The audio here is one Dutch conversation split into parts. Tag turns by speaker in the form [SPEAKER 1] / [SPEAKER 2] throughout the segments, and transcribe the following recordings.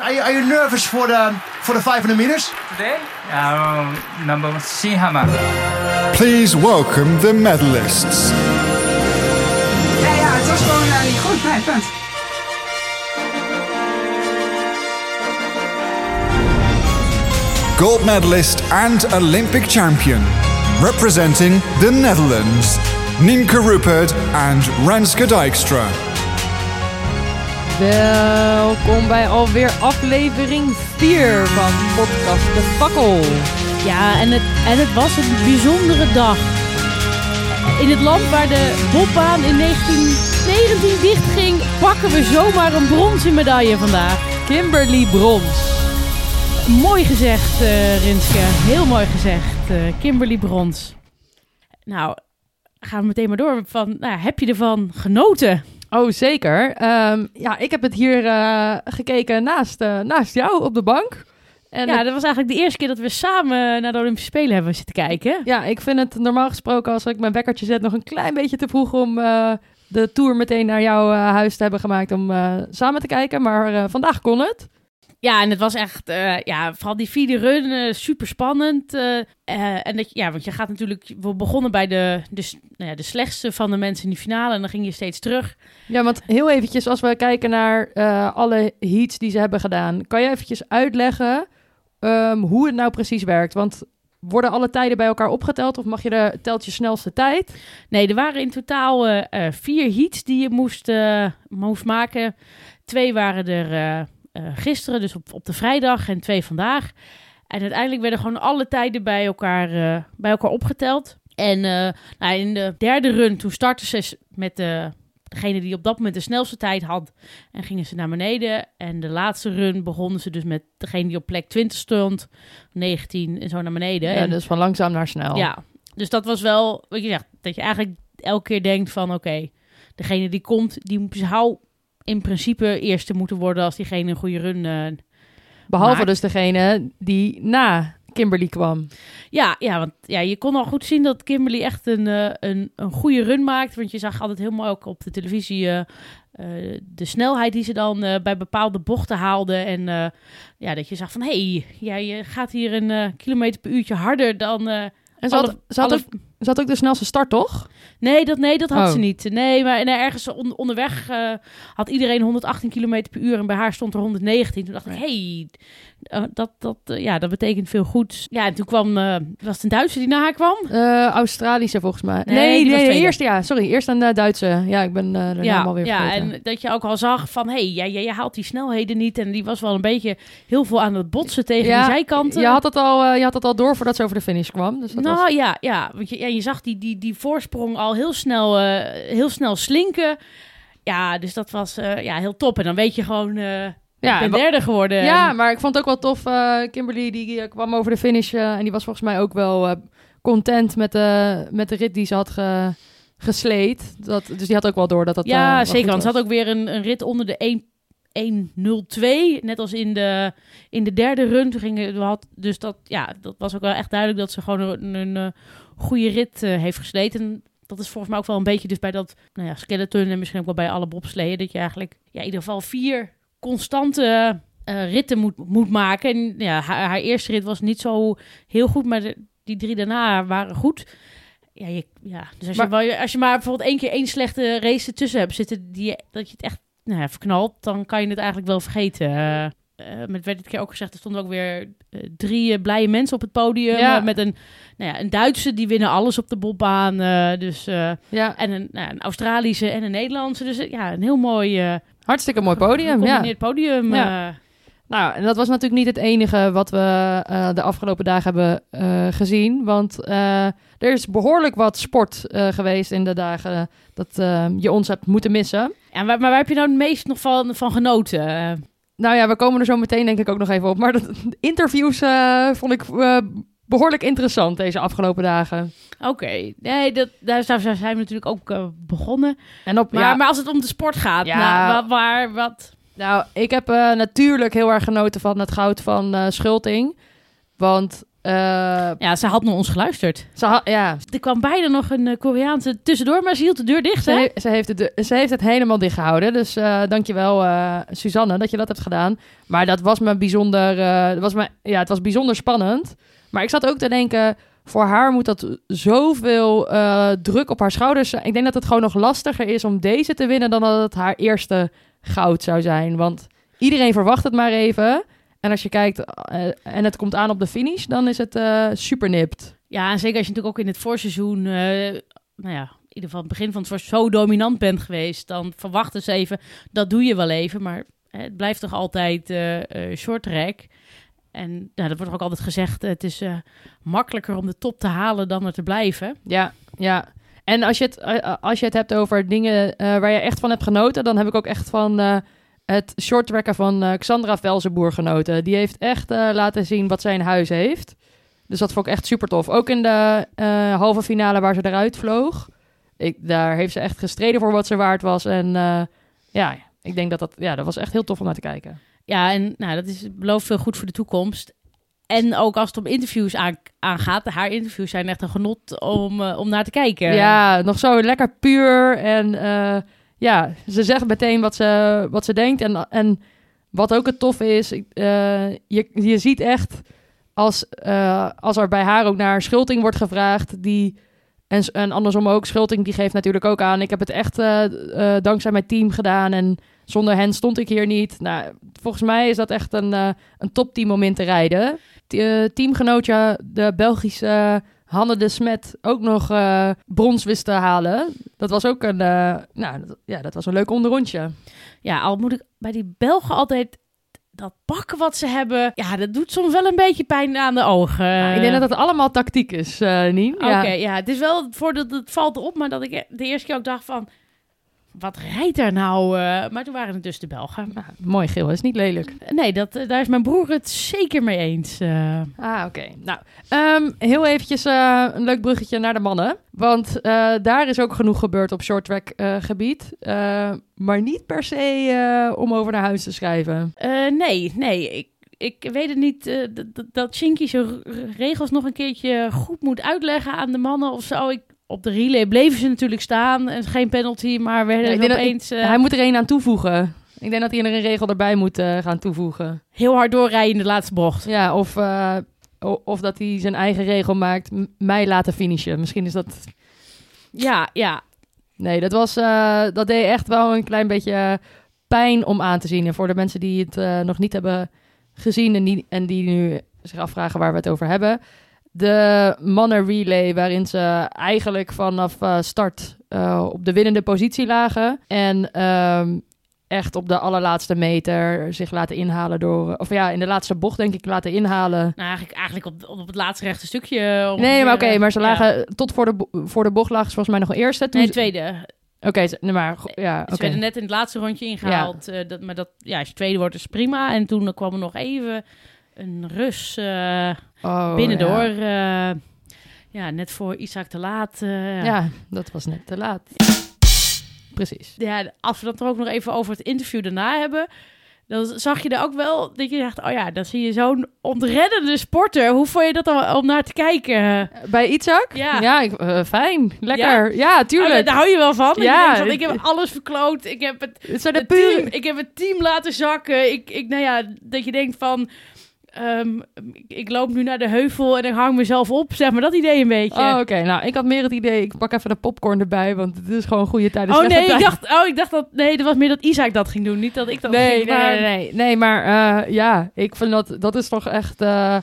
[SPEAKER 1] Are you, are you nervous for the for the 500 meters?
[SPEAKER 2] Today, uh, number one, Shinhama.
[SPEAKER 3] Please welcome the medalists.
[SPEAKER 4] Ja, ja, het was gewoon uh, niet goed. Nee, punt.
[SPEAKER 3] Gold medalist and Olympic champion. Representing the Netherlands, Nienke Rupert and Renske Dijkstra.
[SPEAKER 5] Welkom bij alweer aflevering 4 van podcast De Fakkel. Ja, en het, en het was een bijzondere dag. In het land waar de bobbaan in 1919 dichtging, pakken we zomaar een bronzen medaille vandaag. Kimberly Brons. Mooi gezegd, eh Rinske. Heel mooi gezegd. eh, Kimberly Brons. Nou, gaan we meteen maar door. Van, nou, heb je ervan genoten?
[SPEAKER 6] Oh, zeker. Ehm, ja, ik heb het hier eh, gekeken naast, eh, naast jou op de bank. En
[SPEAKER 5] ja,
[SPEAKER 6] het-
[SPEAKER 5] dat was eigenlijk de eerste keer dat we samen naar de Olympische Spelen hebben zitten kijken.
[SPEAKER 6] ja, ik vind het normaal gesproken als ik mijn wekkertje zet nog een klein beetje te vroeg om eh, de tour meteen naar jouw huis te hebben gemaakt om samen te kijken. Maar vandaag kon het.
[SPEAKER 5] Ja, en het was echt, eh, ja, vooral die vierde run, super spannend. en dat, ja, want je gaat natuurlijk, we begonnen bij de, de, s- nou ja, de slechtste van de mensen in die finale en dan ging je steeds terug.
[SPEAKER 6] Ja, want heel eventjes als we kijken naar eh, alle heats die ze hebben gedaan. Kan je eventjes uitleggen ehm, hoe het nou precies werkt? Want worden alle tijden bij elkaar opgeteld of mag je de, telt je snelste tijd?
[SPEAKER 5] Nee, er waren in totaal eh, eh, vier heats die je moest, eh, moest maken. Twee waren er eh, gisteren, dus op, op de vrijdag, en twee vandaag. En uiteindelijk werden gewoon alle tijden bij elkaar, eh, bij elkaar opgeteld. En eh, nou, in de derde run, toen startten ze met de, degene die op dat moment de snelste tijd had. En gingen ze naar beneden. En de laatste run begonnen ze dus met degene die op plek 20 stond. 19 en zo naar beneden.
[SPEAKER 6] Ja,
[SPEAKER 5] en,
[SPEAKER 6] dus van langzaam naar snel.
[SPEAKER 5] ja, dus dat was wel, wat je zegt, dat je eigenlijk elke keer denkt van oké, degene die komt, die zou in principe eerste moeten worden als diegene een goede run. eh,
[SPEAKER 6] Behalve dus degene die na Kimberly kwam.
[SPEAKER 5] ja, ja, want ja, je kon al goed zien dat Kimberly echt een, eh, een, een goede run maakt. Want je zag altijd mooi ook op de televisie eh, de snelheid die ze dan bij bepaalde bochten haalde. En ja, dat je zag van hé, hey, ja, je gaat hier een kilometer per uurtje harder dan.
[SPEAKER 6] En ze
[SPEAKER 5] alle-
[SPEAKER 6] had, ze, had
[SPEAKER 5] alle-
[SPEAKER 6] ook, ze had ook de snelste start, toch?
[SPEAKER 5] Nee, dat, nee, dat had
[SPEAKER 6] Oh.
[SPEAKER 5] ze niet. Nee, maar nee, ergens on- onderweg eh, had iedereen 118 km per uur en bij haar stond er 119. Toen dacht ik, hey, eh, dat, dat, eh, ja, dat betekent veel goeds. Ja, en toen kwam, was het een Duitser die naar haar kwam?
[SPEAKER 6] Australische volgens mij.
[SPEAKER 5] Nee,
[SPEAKER 6] Nee,
[SPEAKER 5] die
[SPEAKER 6] nee, eerst ja, sorry, eerst een Duitse. Ja, ik ben de naam alweer
[SPEAKER 5] ja
[SPEAKER 6] vergeten.
[SPEAKER 5] en dat je ook al zag van, hé, hey, ja, je, je haalt die snelheden niet. En die was wel een beetje heel veel aan het botsen tegen
[SPEAKER 6] Ja,
[SPEAKER 5] die zijkanten.
[SPEAKER 6] Je had, het al, je had het al door voordat ze over de finish kwam. Dus dat
[SPEAKER 5] nou
[SPEAKER 6] was...
[SPEAKER 5] ja, ja, want je, ja, je zag die, die, die voorsprong al heel snel, eh, heel snel slinken. Ja, dus dat was eh, ja, heel top. En dan weet je gewoon, eh
[SPEAKER 6] Ja,
[SPEAKER 5] ik ben
[SPEAKER 6] en
[SPEAKER 5] derde geworden.
[SPEAKER 6] ja, maar ik vond het ook wel tof. Kimberly die kwam over de finish en die was volgens mij ook wel content met de, met de rit die ze had ge, gesleed. Dat, dus die had ook wel door dat dat
[SPEAKER 5] ja, zeker. Want ze had ook weer een, een rit onder de 1 1.02. Net als in de, in de derde run. Toen gingen, we had, dus dat, ja, dat was ook wel echt duidelijk dat ze gewoon een, een, goede rit eh, heeft gesleten. Dat is volgens mij ook wel een beetje dus bij dat nou ja, skeleton en misschien ook wel bij alle bobsleeën. Dat je eigenlijk ja, in ieder geval vier constante eh, ritten moet, moet maken. En ja, haar, haar eerste rit was niet zo heel goed, maar de, die drie daarna waren goed. Ja, je, ja. dus als,
[SPEAKER 6] Maar-
[SPEAKER 5] je, wel- als je maar bijvoorbeeld één keer één slechte race ertussen hebt zitten, die, dat je het echt nou ja, verknalt, dan kan je het eigenlijk wel vergeten. Eh, met werd dit keer ook gezegd, er stonden ook weer eh, drie eh, blije mensen op het podium.
[SPEAKER 6] Ja.
[SPEAKER 5] met een, nou ja, een Duitse, die winnen alles op de bobbaan. dus,
[SPEAKER 6] Ja,
[SPEAKER 5] en een, nou, een Australische en een Nederlandse. Dus ja, een heel mooi
[SPEAKER 6] hartstikke mooi podium. Ja.
[SPEAKER 5] gecombineerd podium.
[SPEAKER 6] Ja. Nou, en dat was natuurlijk niet het enige wat we de afgelopen dagen hebben gezien. Want er is behoorlijk wat sport geweest in de dagen dat je ons hebt moeten missen.
[SPEAKER 5] Ja, maar, maar waar heb je nou het meest nog van, van genoten?
[SPEAKER 6] Nou ja, we komen er zo meteen denk ik ook nog even op. Maar de interviews eh, vond ik eh, behoorlijk interessant deze afgelopen dagen.
[SPEAKER 5] Oké, nee, dat, daar zijn we natuurlijk ook eh, begonnen.
[SPEAKER 6] En op,
[SPEAKER 5] Maar,
[SPEAKER 6] ja,
[SPEAKER 5] maar als het om de sport gaat,
[SPEAKER 6] Ja.
[SPEAKER 5] nou, wat, waar, wat...
[SPEAKER 6] Nou, ik heb natuurlijk heel erg genoten van het goud van Schulting. Want Eh,
[SPEAKER 5] Ja, ze had naar ons geluisterd.
[SPEAKER 6] ze, ja,
[SPEAKER 5] Er kwam bijna nog een eh, Koreaanse tussendoor, maar ze hield de deur dicht,
[SPEAKER 6] ze,
[SPEAKER 5] hè?
[SPEAKER 6] he- ze, heeft het, ze heeft het helemaal dicht gehouden. Dus eh dankjewel, eh Suzanne, dat je dat hebt gedaan. Maar dat was me bijzonder, was me, ja, het was bijzonder spannend. Maar ik zat ook te denken, voor haar moet dat zoveel druk op haar schouders zijn. Ik denk dat het gewoon nog lastiger is om deze te winnen dan dat het haar eerste goud zou zijn. Want iedereen verwacht het maar even. En als je kijkt eh, en het komt aan op de finish, dan is het eh, super nipt.
[SPEAKER 5] Ja, en zeker als je natuurlijk ook in het voorseizoen, eh, nou ja, in ieder geval het begin van het voorseizoen zo dominant bent geweest, dan verwachten ze even, dat doe je wel even, maar het blijft toch altijd short track. En nou, dat wordt ook altijd gezegd, het is makkelijker om de top te halen dan er te blijven.
[SPEAKER 6] Ja, ja. En als je het, als je het hebt over dingen waar je echt van hebt genoten, dan heb ik ook echt van het shorttracken van eh, Xandra Velzenboer genoten. Die heeft echt eh, laten zien wat zij in huis heeft. Dus dat vond ik echt super tof. Ook in de eh, halve finale waar ze eruit vloog. Ik, daar heeft ze echt gestreden voor wat ze waard was. En ja, ik denk dat dat, ja, dat was echt heel tof om naar te kijken.
[SPEAKER 5] Ja, en nou, dat is, belooft veel goed voor de toekomst. En ook als het om interviews aan, aangaat, haar interviews zijn echt een genot om, om naar te kijken.
[SPEAKER 6] Ja, nog zo lekker puur. En ja, ze zegt meteen wat ze, wat ze denkt. En, en wat ook het tof is, eh, je, je ziet echt als, eh, als er bij haar ook naar Schulting wordt gevraagd, die, en, en andersom ook, Schulting die geeft natuurlijk ook aan, ik heb het echt eh, dankzij mijn team gedaan en zonder hen stond ik hier niet. Nou, volgens mij is dat echt een, een topteam om in te rijden. T- teamgenootje, de Belgische Hanne de Smet ook nog eh, brons wist te halen. Dat was ook een, eh, nou, dat, ja, dat was een leuk onderrondje.
[SPEAKER 5] Ja, al moet ik bij die Belgen altijd dat pakken wat ze hebben. Ja, dat doet soms wel een beetje pijn aan de ogen.
[SPEAKER 6] Ik denk dat het allemaal tactiek is, eh Nien.
[SPEAKER 5] Oké,
[SPEAKER 6] Ja.
[SPEAKER 5] ja. het is wel voordat het valt op, maar dat ik de eerste keer ook dacht van. Wat rijdt er nou? eh? maar toen waren het dus de Belgen.
[SPEAKER 6] Nou, mooi geel, is niet lelijk.
[SPEAKER 5] Nee, dat, eh, daar is mijn broer het zeker mee eens. eh.
[SPEAKER 6] Ah, oké. Nou, ehm, heel eventjes eh, een leuk bruggetje naar de mannen. Want eh, daar is ook genoeg gebeurd op shorttrack eh gebied. Eh, maar niet per se eh, om over naar huis te schrijven.
[SPEAKER 5] Eh, nee, nee. Ik, ik weet het niet eh, dat- Shinky zijn regels nog een keertje goed moet uitleggen aan de mannen of zo. Ik, op de relay bleven ze natuurlijk staan. En geen penalty, maar werden
[SPEAKER 6] Ja,
[SPEAKER 5] er
[SPEAKER 6] dat-
[SPEAKER 5] opeens eh,
[SPEAKER 6] Hij moet er een aan toevoegen. Ik denk dat hij er een regel erbij moet eh, gaan toevoegen.
[SPEAKER 5] heel hard doorrijden in de laatste bocht.
[SPEAKER 6] Ja, of, eh, of dat hij zijn eigen regel maakt. mij laten finishen. Misschien is dat
[SPEAKER 5] Ja, ja.
[SPEAKER 6] Nee, dat, was, dat deed echt wel een klein beetje pijn om aan te zien. En voor de mensen die het nog niet hebben gezien en die, en die nu zich afvragen waar we het over hebben. De mannen relay waarin ze eigenlijk vanaf eh, start eh, op de winnende positie lagen. En ehm, echt op de allerlaatste meter zich laten inhalen door... Of ja, in de laatste bocht denk ik laten inhalen.
[SPEAKER 5] Nou, eigenlijk, eigenlijk op, op het laatste rechte stukje. ongeveer.
[SPEAKER 6] Nee, maar oké, maar ze
[SPEAKER 5] Ja.
[SPEAKER 6] lagen tot voor de, voor de bocht lagen ze volgens mij nog eerste. Toen
[SPEAKER 5] Nee, tweede.
[SPEAKER 6] Oké, maar ja,
[SPEAKER 5] Ze werden net in het laatste rondje ingehaald. eh, dat, maar dat, ja, als je tweede wordt is prima. En toen kwam er nog even een Rus eh
[SPEAKER 6] Oh,
[SPEAKER 5] binnendoor.
[SPEAKER 6] Ja.
[SPEAKER 5] eh, ja, net voor Isaac te laat. eh,
[SPEAKER 6] Ja, dat was net te laat. Precies.
[SPEAKER 5] ja, als we dat er ook nog even over het interview daarna hebben... dan zag je er ook wel dat je dacht... oh ja, dan zie je zo'n ontreddende sporter. Hoe vond je dat dan om naar te kijken?
[SPEAKER 6] Bij Itzak?
[SPEAKER 5] Ja.
[SPEAKER 6] Ja, ik, eh, fijn. Lekker. Ja,
[SPEAKER 5] Oh,
[SPEAKER 6] tuurlijk.
[SPEAKER 5] daar hou je wel van.
[SPEAKER 6] Ja,
[SPEAKER 5] van, ik heb alles verkloot. Ik heb het,
[SPEAKER 6] het zijn
[SPEAKER 5] het team, ik heb het team laten zakken. Ik, ik, nou ja, dat je denkt van... ehm, ik, ik loop nu naar de heuvel en ik hang mezelf op. Zeg maar dat idee een beetje.
[SPEAKER 6] Oh, oké. Nou, ik had meer het idee, ik pak even de popcorn erbij, want het is gewoon goede tijd.
[SPEAKER 5] Oh nee, ik dacht, oh, ik dacht dat. Nee, dat was meer dat Isaac dat ging doen. Niet dat ik dat
[SPEAKER 6] Nee,
[SPEAKER 5] ging
[SPEAKER 6] nee,
[SPEAKER 5] maar-
[SPEAKER 6] nee, nee. Nee, maar eh, ja, ik vind dat, dat is toch echt... eh,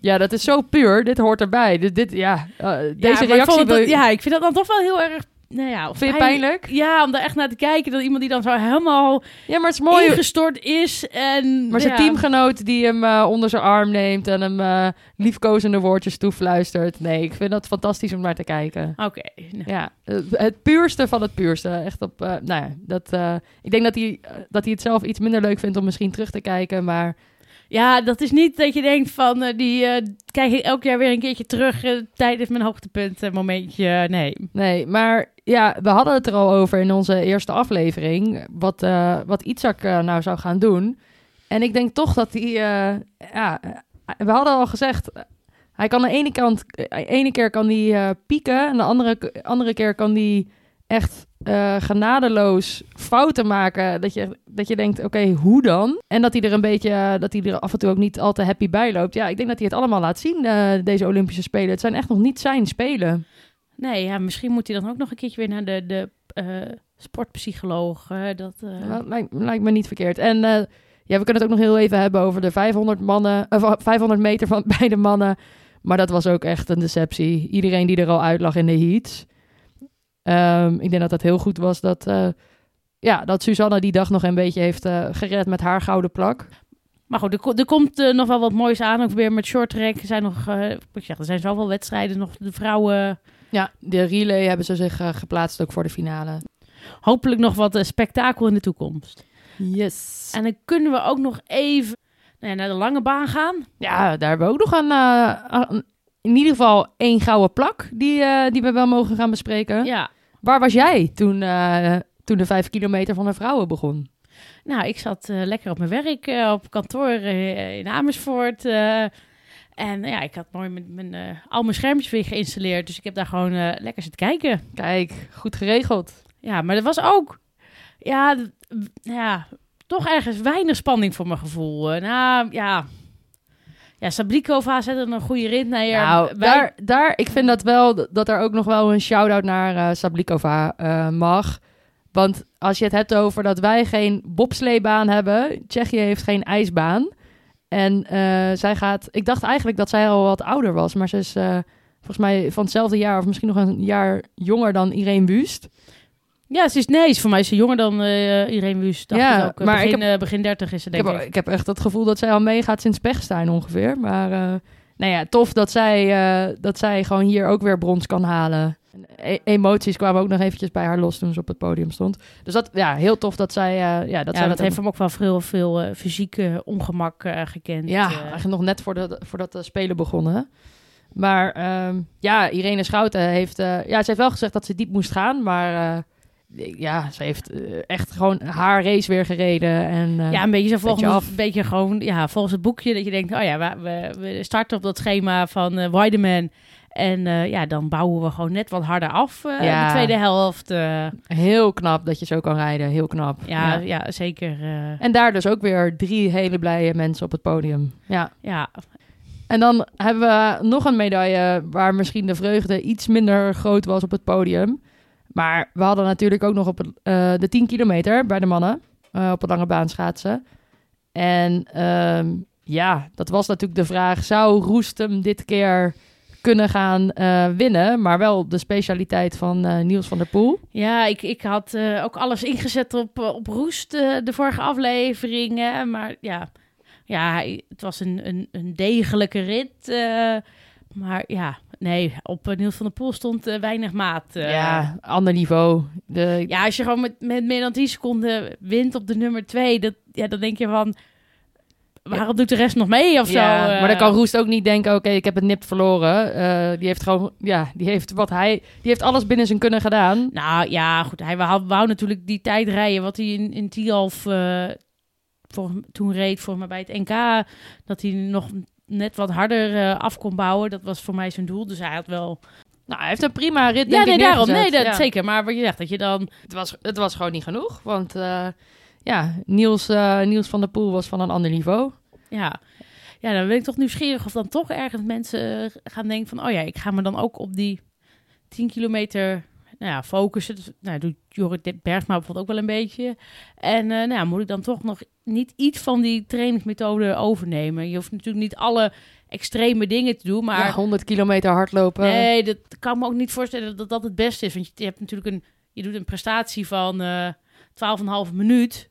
[SPEAKER 6] ja, dat is zo puur. Dit hoort erbij. Dit, dit ja, eh, deze
[SPEAKER 5] ik
[SPEAKER 6] reactie... wil
[SPEAKER 5] dat, ja, ik vind dat dan toch wel heel erg. Nou ja, of
[SPEAKER 6] Vind je pijnlijk?
[SPEAKER 5] Ja, om daar echt naar te kijken. Dat iemand die dan zo helemaal
[SPEAKER 6] Ja, maar het is mooi...
[SPEAKER 5] ingestort is. En,
[SPEAKER 6] Maar zijn
[SPEAKER 5] ja.
[SPEAKER 6] teamgenoot die hem eh, onder zijn arm neemt en hem eh, liefkozende woordjes toefluistert. Nee, ik vind dat fantastisch om naar te kijken.
[SPEAKER 5] Oké. nou,
[SPEAKER 6] Ja, het, het puurste van het puurste. Echt op, eh, nou ja, dat, eh, ik denk dat hij, dat hij het zelf iets minder leuk vindt om misschien terug te kijken. Maar
[SPEAKER 5] Ja, dat is niet dat je denkt van eh, die eh, krijg ik elk jaar weer een keertje terug eh, tijdens mijn hoogtepunt momentje. Nee.
[SPEAKER 6] nee, maar ja, we hadden het er al over in onze eerste aflevering. Wat, wat Itzak nou zou gaan doen. En ik denk toch dat hij, ja, we hadden al gezegd, Hij kan de ene kant, eh, ene keer kan eh, pieken en de andere, andere keer kan hij echt eh, genadeloos fouten maken. Dat je, dat je denkt, oké, hoe dan? En dat hij er een beetje, dat hij er af en toe ook niet al te happy bij loopt. Ja, ik denk dat hij het allemaal laat zien, eh, deze Olympische Spelen. Het zijn echt nog niet zijn Spelen.
[SPEAKER 5] Nee, ja, misschien moet hij dan ook nog een keertje weer naar de, de eh, sportpsycholoog. dat,
[SPEAKER 6] lijkt, lijkt me niet verkeerd. En ja, we kunnen het ook nog heel even hebben over de 500, mannen, of 500 meter van beide mannen. Maar dat was ook echt een deceptie. Iedereen die er al uit lag in de heats. Ehm, ik denk dat het heel goed was dat, eh, ja, dat Susanne die dag nog een beetje heeft eh, gered met haar gouden plak.
[SPEAKER 5] Maar goed, er, ko- er komt eh, nog wel wat moois aan. Ook weer met short track. Er zijn nog, ik zeg, er zijn zoveel wedstrijden. Nog de vrouwen.
[SPEAKER 6] Ja, de relay hebben ze zich geplaatst ook voor de finale.
[SPEAKER 5] Hopelijk nog wat spektakel in de toekomst.
[SPEAKER 6] Yes.
[SPEAKER 5] En dan kunnen we ook nog even nou ja, naar de lange baan gaan.
[SPEAKER 6] Ja, daar hebben we ook nog eh, een- in ieder geval één gouden plak die, eh, die we wel mogen gaan bespreken.
[SPEAKER 5] Ja,
[SPEAKER 6] Waar was jij toen, eh, toen de vijf kilometer van de vrouwen begon?
[SPEAKER 5] nou, ik zat eh, lekker op mijn werk, op kantoor in Amersfoort. en ja, ik had mooi mijn, mijn, al mijn schermpjes weer geïnstalleerd. Dus ik heb daar gewoon lekker zitten kijken.
[SPEAKER 6] Kijk, goed geregeld.
[SPEAKER 5] Ja, maar er was ook, ja, ja, toch ergens weinig spanning voor mijn gevoel. Nou, ja, ja, Sablikova zette een goede rit neer.
[SPEAKER 6] nou, daar, daar, ik vind dat wel, dat er ook nog wel een shout-out naar eh, Sablikova eh, mag. Want als je het hebt over dat wij geen bobsleebaan hebben, Tsjechië heeft geen ijsbaan. En eh, zij gaat, ik dacht eigenlijk dat zij al wat ouder was, maar ze is volgens mij van hetzelfde jaar of misschien nog een jaar jonger dan Irene Wust.
[SPEAKER 5] Ja, ze is, nee, is voor mij is ze jonger dan eh Irene Wust.
[SPEAKER 6] Ja,
[SPEAKER 5] ook. Eh,
[SPEAKER 6] maar ik
[SPEAKER 5] begin, eh, begin 30 is ze,
[SPEAKER 6] Ik
[SPEAKER 5] denk
[SPEAKER 6] heb,
[SPEAKER 5] ik.
[SPEAKER 6] ik heb echt het gevoel dat zij al meegaat sinds Pechstein ongeveer. Maar eh, nou ja, tof dat zij, eh, dat zij gewoon hier ook weer brons kan halen. En e- emoties kwamen ook nog eventjes bij haar los toen ze op het podium stond. Dus dat, ja, heel tof dat zij, eh, ja, dat
[SPEAKER 5] ja,
[SPEAKER 6] zij
[SPEAKER 5] dat heeft hem ook wel veel, veel eh, fysieke ongemak eh, gekend.
[SPEAKER 6] Ja,
[SPEAKER 5] eh.
[SPEAKER 6] eigenlijk nog net voordat, voordat de Spelen begonnen. Maar ehm, ja, Irene Schouten heeft... eh, ja, ze heeft wel gezegd dat ze diep moest gaan, maar... ja, ze heeft eh, echt gewoon haar race weer gereden. En, eh,
[SPEAKER 5] ja, een beetje zo volgens een beetje gewoon, ja, volgens het boekje dat je denkt, oh ja, we, we, starten op dat schema van eh Weideman. En ja, dan bouwen we gewoon net wat harder af
[SPEAKER 6] Ja.
[SPEAKER 5] de tweede helft.
[SPEAKER 6] Heel knap dat je zo kan rijden, heel knap.
[SPEAKER 5] ja, ja. zeker. eh,
[SPEAKER 6] En daar dus ook weer drie hele blije mensen op het podium. Ja.
[SPEAKER 5] ja,
[SPEAKER 6] En dan hebben we nog een medaille waar misschien de vreugde iets minder groot was op het podium. Maar we hadden natuurlijk ook nog op eh, de 10 kilometer bij de mannen eh, op een lange baan schaatsen. En ehm, ja, dat was natuurlijk de vraag: zou Roestem dit keer kunnen gaan eh, winnen? Maar wel de specialiteit van Niels van der Poel.
[SPEAKER 5] Ja, ik, ik had ook alles ingezet op, op Roest, de vorige afleveringen. Maar ja, ja het was een, een, een degelijke rit. maar ja, nee, op eh, Niels van der Poel stond eh, weinig maat. eh.
[SPEAKER 6] ja, ander niveau. De,
[SPEAKER 5] ja, als je gewoon met, met meer dan 10 seconden wint op de nummer 2, dat, ja, dan denk je van... Waarom doet de rest nog mee of
[SPEAKER 6] Ja,
[SPEAKER 5] zo?
[SPEAKER 6] maar dan kan Roest ook niet denken: oké, ik heb het nipt verloren. Die heeft gewoon, ja, die heeft wat hij, die heeft alles binnen zijn kunnen gedaan.
[SPEAKER 5] Nou ja, goed. Hij wou, wou natuurlijk die tijd rijden wat hij in, in Tialf voor, toen reed voor me bij het NK. Dat hij nog net wat harder eh, af kon bouwen. Dat was voor mij zijn doel. Dus hij had wel...
[SPEAKER 6] Nou, hij heeft een prima rit.
[SPEAKER 5] ja,
[SPEAKER 6] denk
[SPEAKER 5] nee,
[SPEAKER 6] ik,
[SPEAKER 5] daarom. Nee, dat,
[SPEAKER 6] Ja.
[SPEAKER 5] zeker. Maar wat je zegt, dat je dan...
[SPEAKER 6] Het was, het was gewoon niet genoeg. Want eh, ja, Niels, eh, Niels van der Poel was van een ander niveau.
[SPEAKER 5] Ja, ja, dan ben ik toch nieuwsgierig of dan toch ergens mensen gaan denken van... Oh ja, ik ga me dan ook op die 10 kilometer nou ja, focussen. Dus, nou, doet Jorrit Bergsma bijvoorbeeld ook wel een beetje. En eh, nou ja, moet ik dan toch nog niet iets van die trainingsmethode overnemen? Je hoeft natuurlijk niet alle extreme dingen te doen, maar...
[SPEAKER 6] ja, 100 kilometer hardlopen.
[SPEAKER 5] Nee, dat kan me ook niet voorstellen dat dat het beste is. Want je, hebt natuurlijk een, je doet een prestatie van eh 12,5 minuut.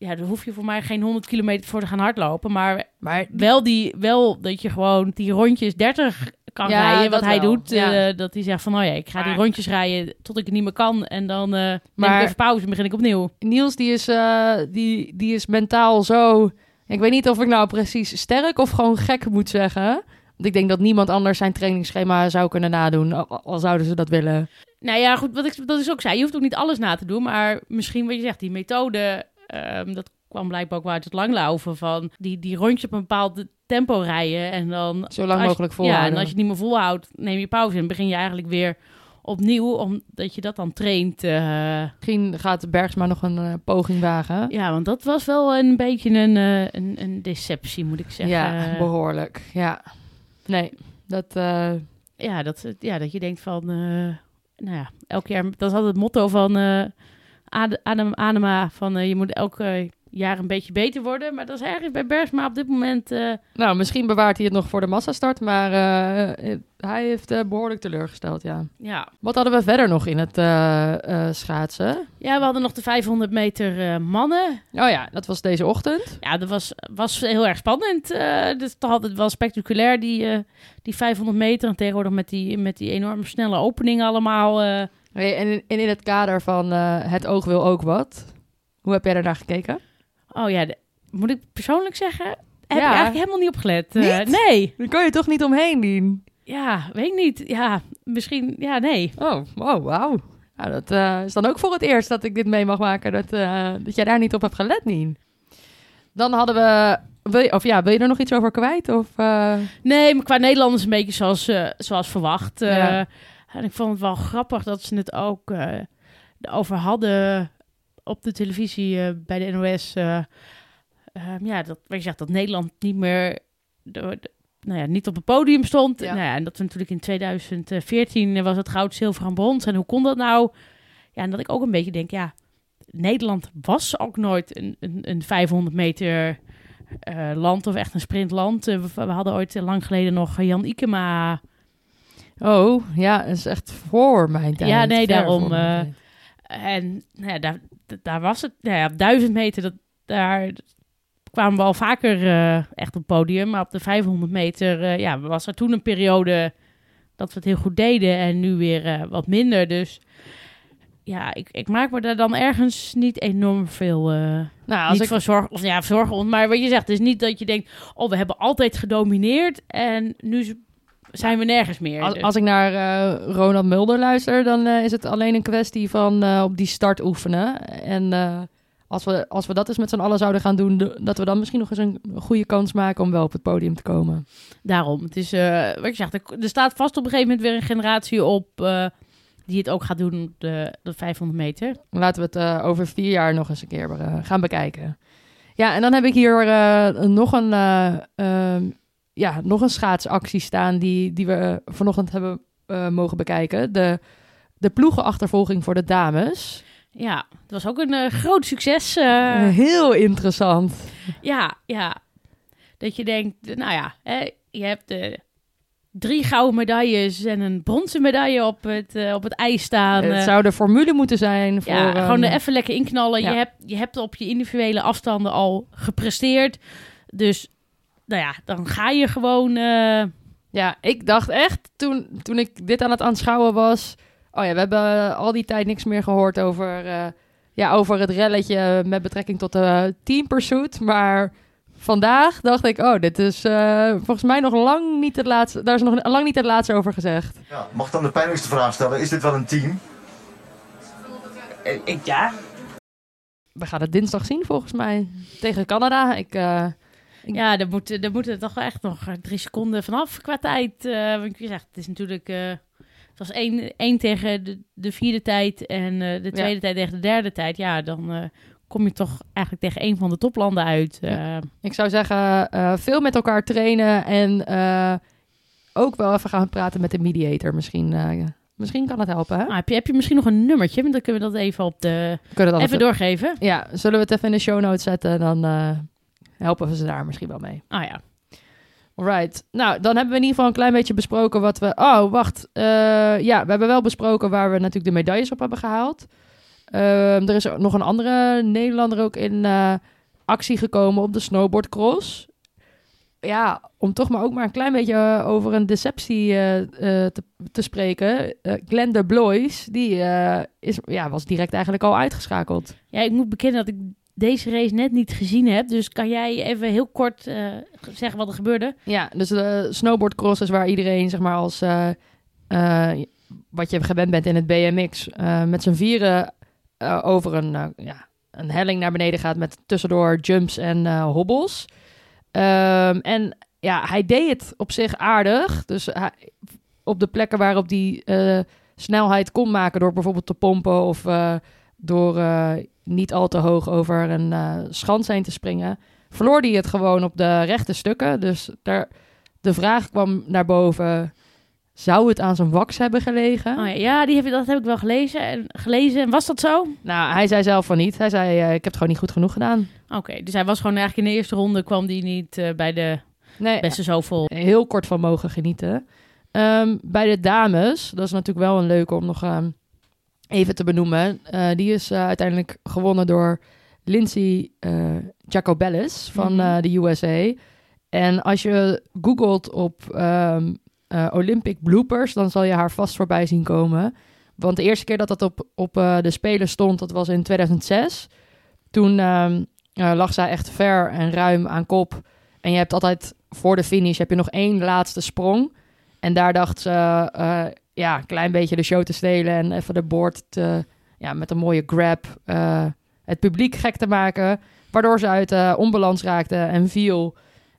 [SPEAKER 5] Ja, daar hoef je voor mij geen 100 kilometer voor te gaan hardlopen. Maar
[SPEAKER 6] Maar
[SPEAKER 5] wel, die, wel dat je gewoon die rondjes 30 kan
[SPEAKER 6] Ja,
[SPEAKER 5] rijden. Wat hij
[SPEAKER 6] wel,
[SPEAKER 5] doet,
[SPEAKER 6] ja.
[SPEAKER 5] eh, dat hij zegt van... Oh ja, ik ga die rondjes rijden tot ik het niet meer kan. En dan eh neem
[SPEAKER 6] Maar-
[SPEAKER 5] ik even pauze en begin ik opnieuw.
[SPEAKER 6] Niels, die is, eh, die, die is mentaal zo... Ik weet niet of ik nou precies sterk of gewoon gek moet zeggen. Want ik denk dat niemand anders zijn trainingsschema zou kunnen nadoen. Al, al zouden ze dat willen.
[SPEAKER 5] Nou ja, goed, wat ik dat is ook zei. Je hoeft ook niet alles na te doen. Maar misschien wat je zegt, die methode... ehm, dat kwam blijkbaar ook uit het langlaufen van die, die rondjes op een bepaald tempo rijden en dan
[SPEAKER 6] Zo lang mogelijk volhouden.
[SPEAKER 5] Ja, en als je het niet meer volhoudt, neem je pauze en begin je eigenlijk weer opnieuw, omdat je dat dan traint. eh.
[SPEAKER 6] Misschien gaat Bergsma nog een eh, poging wagen.
[SPEAKER 5] ja, want dat was wel een beetje een, eh, een, een deceptie, moet ik zeggen.
[SPEAKER 6] Ja, behoorlijk. Ja. Nee, dat...
[SPEAKER 5] ja, dat, ja, dat je denkt van, nou ja, elk jaar, dat is altijd het motto van Adem Anema, van eh, je moet elk eh, jaar een beetje beter worden. Maar dat is eigenlijk bij Bergsma op dit moment, eh,
[SPEAKER 6] nou, misschien bewaart hij het nog voor de massastart, maar hij heeft eh, behoorlijk teleurgesteld, ja.
[SPEAKER 5] ja.
[SPEAKER 6] Wat hadden we verder nog in het schaatsen?
[SPEAKER 5] Ja, we hadden nog de 500 meter mannen.
[SPEAKER 6] Oh ja, dat was deze ochtend.
[SPEAKER 5] Ja, dat was, was heel erg spannend. dus het had het wel spectaculair, die, die 500 meter. En tegenwoordig met die, met die enorme snelle opening allemaal. Eh.
[SPEAKER 6] Hey, en, in, in het kader van eh, het oog wil ook wat. Hoe heb jij daarnaar gekeken?
[SPEAKER 5] oh ja, de- moet ik persoonlijk zeggen? Heb
[SPEAKER 6] Ja.
[SPEAKER 5] ik eigenlijk helemaal niet opgelet. Eh,
[SPEAKER 6] Niet?
[SPEAKER 5] nee.
[SPEAKER 6] Daar kan je toch niet omheen doen?
[SPEAKER 5] Ja, weet ik niet. Ja, misschien. Ja, nee.
[SPEAKER 6] Oh, oh wauw. Nou, dat eh, is dan ook voor het eerst dat ik dit mee mag maken. Dat, eh, dat jij daar niet op hebt gelet, Nien. Dan hadden we... Wil je, of ja, wil je er nog iets over kwijt? Of, eh,
[SPEAKER 5] Nee, maar qua Nederlanders een beetje zoals, eh, zoals verwacht. Eh,
[SPEAKER 6] Ja.
[SPEAKER 5] En ik vond het wel grappig dat ze het ook eh, over hadden op de televisie eh, bij de NOS. eh, ehm, ja, dat, je zegt, dat Nederland niet meer... de- de- nou ja, niet op het podium stond.
[SPEAKER 6] Ja.
[SPEAKER 5] Nou ja, en dat we natuurlijk in 2014 was het goud, zilver en brons. En hoe kon dat nou? Ja, en dat ik ook een beetje denk, ja, Nederland was ook nooit een, een, een 500 meter land of echt een sprintland. We, we hadden ooit lang geleden nog Jan Ikema.
[SPEAKER 6] Oh, ja, dat is echt voor mijn tijd.
[SPEAKER 5] Ja, nee, daarom, eh. En nou ja, daar, daar was het. Nou ja, op 1000 meter, dat, daar kwamen we al vaker eh, echt op het podium. Maar op de 500 meter eh, ja, was er toen een periode dat we het heel goed deden. En nu weer wat minder. Dus ja, ik, ik maak me daar dan ergens niet enorm veel... eh,
[SPEAKER 6] nou, als
[SPEAKER 5] niet
[SPEAKER 6] ik,
[SPEAKER 5] van zorgen, of ja, zorgen om. Maar wat je zegt, het is niet dat je denkt, oh, we hebben altijd gedomineerd en nu zijn we nergens meer.
[SPEAKER 6] als,
[SPEAKER 5] Dus-
[SPEAKER 6] als ik naar eh, Ronald Mulder luister, dan eh, is het alleen een kwestie van eh, op die start oefenen. En als, we, als we dat eens met z'n allen zouden gaan doen, dat we dan misschien nog eens een goede kans maken om wel op het podium te komen.
[SPEAKER 5] Daarom, het is, wat je zegt, er, er staat vast op een gegeven moment weer een generatie op die het ook gaat doen de, de 500 meter.
[SPEAKER 6] Laten we het over vier jaar nog eens een keer gaan bekijken. Ja, en dan heb ik hier nog, een, ja, nog een schaatsactie staan die, die we vanochtend hebben eh, mogen bekijken. De, de ploegenachtervolging voor de dames.
[SPEAKER 5] Ja, het was ook een eh, groot succes. eh,
[SPEAKER 6] Heel interessant.
[SPEAKER 5] ja, ja. Dat je denkt, nou ja, hè, je hebt de drie gouden medailles en een bronzen medaille op het, op het ijs staan.
[SPEAKER 6] het zou de formule moeten zijn voor...
[SPEAKER 5] Ja, gewoon er even lekker inknallen.
[SPEAKER 6] ja.
[SPEAKER 5] Je, hebt, je hebt op je individuele afstanden al gepresteerd. Dus, nou ja, dan ga je gewoon... eh,
[SPEAKER 6] Ja, ik dacht echt toen, toen ik dit aan het aanschouwen was... Oh ja, we hebben al die tijd niks meer gehoord over, eh, ja, over het relletje met betrekking tot de team pursuit. Maar vandaag dacht ik, oh, dit is eh, volgens mij nog lang niet het laatste... Daar is nog lang niet het laatste over gezegd.
[SPEAKER 7] Ja, mag ik dan de pijnlijkste vraag stellen? Is dit wel een team?
[SPEAKER 4] Ik, ja.
[SPEAKER 6] We gaan het dinsdag zien volgens mij tegen Canada. Ik, eh,
[SPEAKER 5] ja, daar moeten daar moeten toch echt nog drie seconden vanaf qua tijd. eh, want je zegt, het is natuurlijk... eh, het was één, één tegen de, de vierde tijd en eh, de tweede tijd tegen de derde tijd. Ja, dan kom je toch eigenlijk tegen één van de toplanden uit.
[SPEAKER 6] Ik zou zeggen, veel met elkaar trainen en ook wel even gaan praten met de mediator. Misschien, misschien kan het helpen, hè?
[SPEAKER 5] Ah, heb, je, heb je misschien nog een nummertje? Want dan kunnen we dat even op de...
[SPEAKER 6] We kunnen dat
[SPEAKER 5] Even doorgeven.
[SPEAKER 6] Ja, zullen we het even in de show notes zetten? Dan helpen we ze daar misschien wel mee.
[SPEAKER 5] Ah ja.
[SPEAKER 6] Alright. Nou, dan hebben we in ieder geval een klein beetje besproken wat we... Oh, wacht. Eh, ja, we hebben wel besproken waar we natuurlijk de medailles op hebben gehaald. Ehm, er is ook nog een andere Nederlander ook in eh, actie gekomen op de snowboardcross. Ja, om toch maar ook maar een klein beetje eh, over een deceptie eh, eh, te, te spreken. Eh Glenn de Blois, die eh, is, ja, was direct eigenlijk al uitgeschakeld.
[SPEAKER 5] Ja, ik moet bekennen dat ik deze race net niet gezien heb. Dus kan jij even heel kort eh, zeggen wat er gebeurde?
[SPEAKER 6] Ja, dus de snowboardcross is waar iedereen, zeg maar, als eh, eh, wat je gewend bent in het BMX, met z'n vieren over een, ja, een helling naar beneden gaat met tussendoor jumps en hobbels. Ehm, en ja, hij deed het op zich aardig. Dus hij, op de plekken waarop hij snelheid kon maken door bijvoorbeeld te pompen of door niet al te hoog over een eh, schans heen te springen, verloor hij het gewoon op de rechte stukken. Dus daar, de vraag kwam naar boven: zou het aan zijn wax hebben gelegen?
[SPEAKER 5] Oh ja, ja, die heb, dat heb ik wel gelezen. En, gelezen. En was dat zo?
[SPEAKER 6] Nou, hij zei zelf van niet. Hij zei: eh, ik heb het gewoon niet goed genoeg gedaan.
[SPEAKER 5] Oké, dus hij was gewoon eigenlijk in de eerste ronde kwam die niet eh, bij de
[SPEAKER 6] Nee,
[SPEAKER 5] beste zoveel.
[SPEAKER 6] heel kort van mogen genieten. Ehm, bij de dames, dat is natuurlijk wel een leuke om nog ehm, even te benoemen. Eh, die is eh, uiteindelijk gewonnen door Lindsay eh Jacobellis van
[SPEAKER 5] Mhm.
[SPEAKER 6] de USA. En als je googelt op ehm, eh, Olympic bloopers, dan zal je haar vast voorbij zien komen. Want de eerste keer dat dat op, op de Spelen stond, dat was in 2006. Toen ehm, eh, lag zij echt ver en ruim aan kop. En je hebt altijd voor de finish heb je nog één laatste sprong. En daar dacht ze ja, een klein beetje de show te stelen en even de board te, ja, met een mooie grab eh, het publiek gek te maken. Waardoor ze uit eh, onbalans raakte en viel,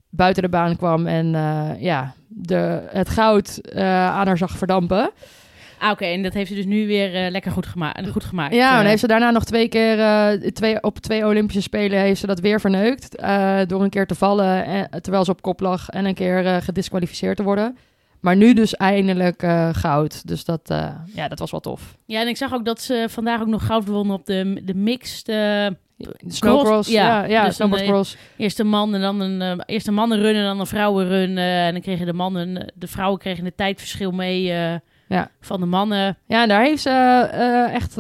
[SPEAKER 6] buiten de baan kwam en eh, ja, de, het goud aan haar zag verdampen.
[SPEAKER 5] Ah, oké. En dat heeft ze dus nu weer lekker goed, gema goed gemaakt.
[SPEAKER 6] Ja, en heeft ze daarna nog twee keer, twee, op twee Olympische Spelen heeft ze dat weer verneukt. door een keer te vallen eh, terwijl ze op kop lag en een keer gedisqualificeerd te worden. Maar nu dus eindelijk eh, goud. Dus dat, eh, ja, dat was wel tof.
[SPEAKER 5] Ja, en ik zag ook dat ze vandaag ook nog goud won op de, de mixed. eh,
[SPEAKER 6] Snowcross,
[SPEAKER 5] ja.
[SPEAKER 6] ja, ja,
[SPEAKER 5] Dus
[SPEAKER 6] snowboardcross.
[SPEAKER 5] eerst een man en dan een, eerst een mannenrun en dan een vrouwenrun. en dan kregen de mannen, de vrouwen kregen het tijdverschil mee
[SPEAKER 6] Ja.
[SPEAKER 5] van de mannen.
[SPEAKER 6] Ja, en daar heeft ze echt,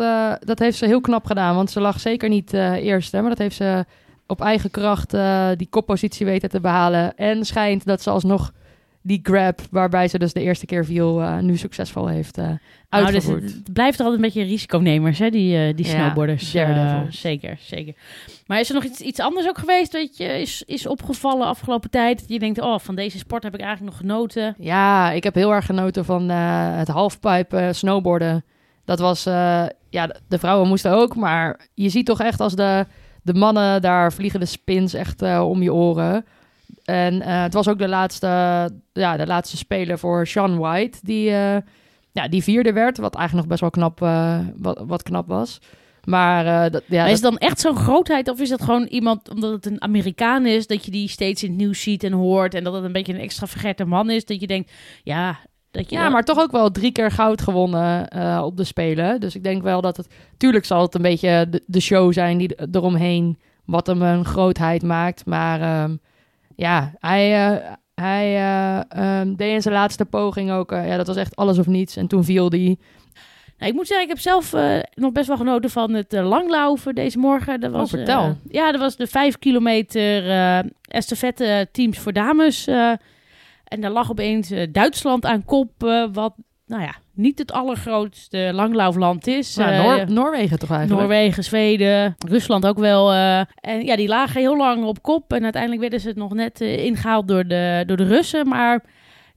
[SPEAKER 6] dat heeft ze heel knap gedaan. Want ze lag zeker niet eerst, hè, maar dat heeft ze op eigen kracht die koppositie weten te behalen. En schijnt dat ze alsnog die grab, waarbij ze dus de eerste keer viel, eh, nu succesvol heeft eh
[SPEAKER 5] Nou, dus
[SPEAKER 6] uitgevoerd.
[SPEAKER 5] het, blijft er altijd een beetje risiconemers, hè, die, eh, die
[SPEAKER 6] Ja,
[SPEAKER 5] snowboarders. Eh, zeker, zeker. Maar is er nog iets, iets anders ook geweest dat je is, is opgevallen afgelopen tijd? Dat je denkt, oh, van deze sport heb ik eigenlijk nog genoten.
[SPEAKER 6] Ja, ik heb heel erg genoten van het halfpipe snowboarden. Dat was, ja, de- vrouwen moesten ook, maar je ziet toch echt als de, de mannen daar vliegen de spins echt om je oren. En eh, het was ook de laatste, ja, de laatste speler voor Sean White, die, eh, ja, die vierde werd, wat eigenlijk nog best wel knap, eh, wat, wat knap was. Maar dat, ja,
[SPEAKER 5] maar
[SPEAKER 6] dat-
[SPEAKER 5] is het dan echt zo'n grootheid of is dat gewoon iemand, omdat het een Amerikaan is, dat je die steeds in het nieuws ziet en hoort en dat het een beetje een extra vergette man is, dat je denkt, ja, dat je
[SPEAKER 6] Ja,
[SPEAKER 5] wel-
[SPEAKER 6] maar toch ook wel drie keer goud gewonnen op de Spelen. Dus ik denk wel dat het... Tuurlijk zal het een beetje de, de show zijn die er- eromheen... wat hem een grootheid maakt. Maar ehm, ja, hij, eh, hij eh, ehm, deed in zijn laatste poging ook... eh, ja, dat was echt alles of niets. En toen viel die.
[SPEAKER 5] Nou, ik moet zeggen, ik heb zelf nog best wel genoten van het langlaufen deze morgen. Dat was,
[SPEAKER 6] Oh, vertel.
[SPEAKER 5] ja, dat was de vijf kilometer estafette teams voor dames. en daar lag opeens Duitsland aan kop, wat nou ja, niet het allergrootste langlaufland is.
[SPEAKER 6] Nou,
[SPEAKER 5] Eh,
[SPEAKER 6] Noor- Noorwegen toch eigenlijk?
[SPEAKER 5] Noorwegen, Zweden, Rusland ook wel. eh. en ja, die lagen heel lang op kop. En uiteindelijk werden ze het nog net eh, ingehaald door de, door de Russen. Maar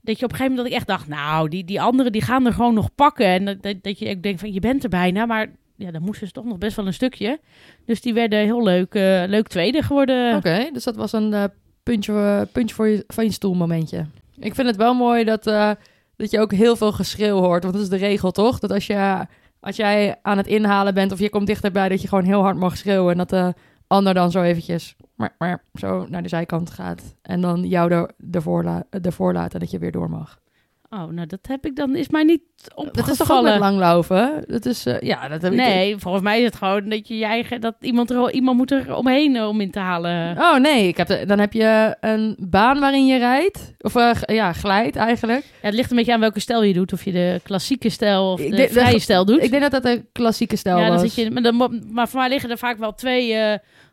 [SPEAKER 5] dat je op een gegeven moment dat ik echt dacht... nou, die, die anderen die gaan er gewoon nog pakken. En dat, dat, dat je ook denkt van, je bent er bijna. Maar ja, dan moesten ze toch nog best wel een stukje. Dus die werden heel leuk, leuk tweede geworden.
[SPEAKER 6] Oké, dus dat was een puntje, puntje voor je, van je stoel momentje. Ik vind het wel mooi dat, dat je ook heel veel geschreeuw hoort. Want dat is de regel, toch? Dat als, je, als jij aan het inhalen bent of je komt dichterbij... dat je gewoon heel hard mag schreeuwen. En dat de ander dan zo eventjes maar, maar, zo naar de zijkant gaat. En dan jou er, ervoor, la, ervoor laat en dat je weer door mag.
[SPEAKER 5] Oh, nou dat heb ik dan... Is mij niet opgevallen.
[SPEAKER 6] Dat is toch ook met langlopen? Dat is, eh, ja, dat heb ik...
[SPEAKER 5] Nee, volgens mij is het gewoon dat je je eigen... dat iemand, er, iemand moet er omheen eh, om in te halen.
[SPEAKER 6] Oh nee, ik heb dan heb je een baan waarin je rijdt. Of eh, ja, glijdt eigenlijk.
[SPEAKER 5] Ja, het ligt een beetje aan welke stijl je doet. Of je de klassieke stijl of de
[SPEAKER 6] denk-
[SPEAKER 5] vrije stijl doet.
[SPEAKER 6] Ik denk dat dat een klassieke stijl
[SPEAKER 5] ja,
[SPEAKER 6] was.
[SPEAKER 5] zit je, maar, dan, maar voor mij liggen er vaak wel twee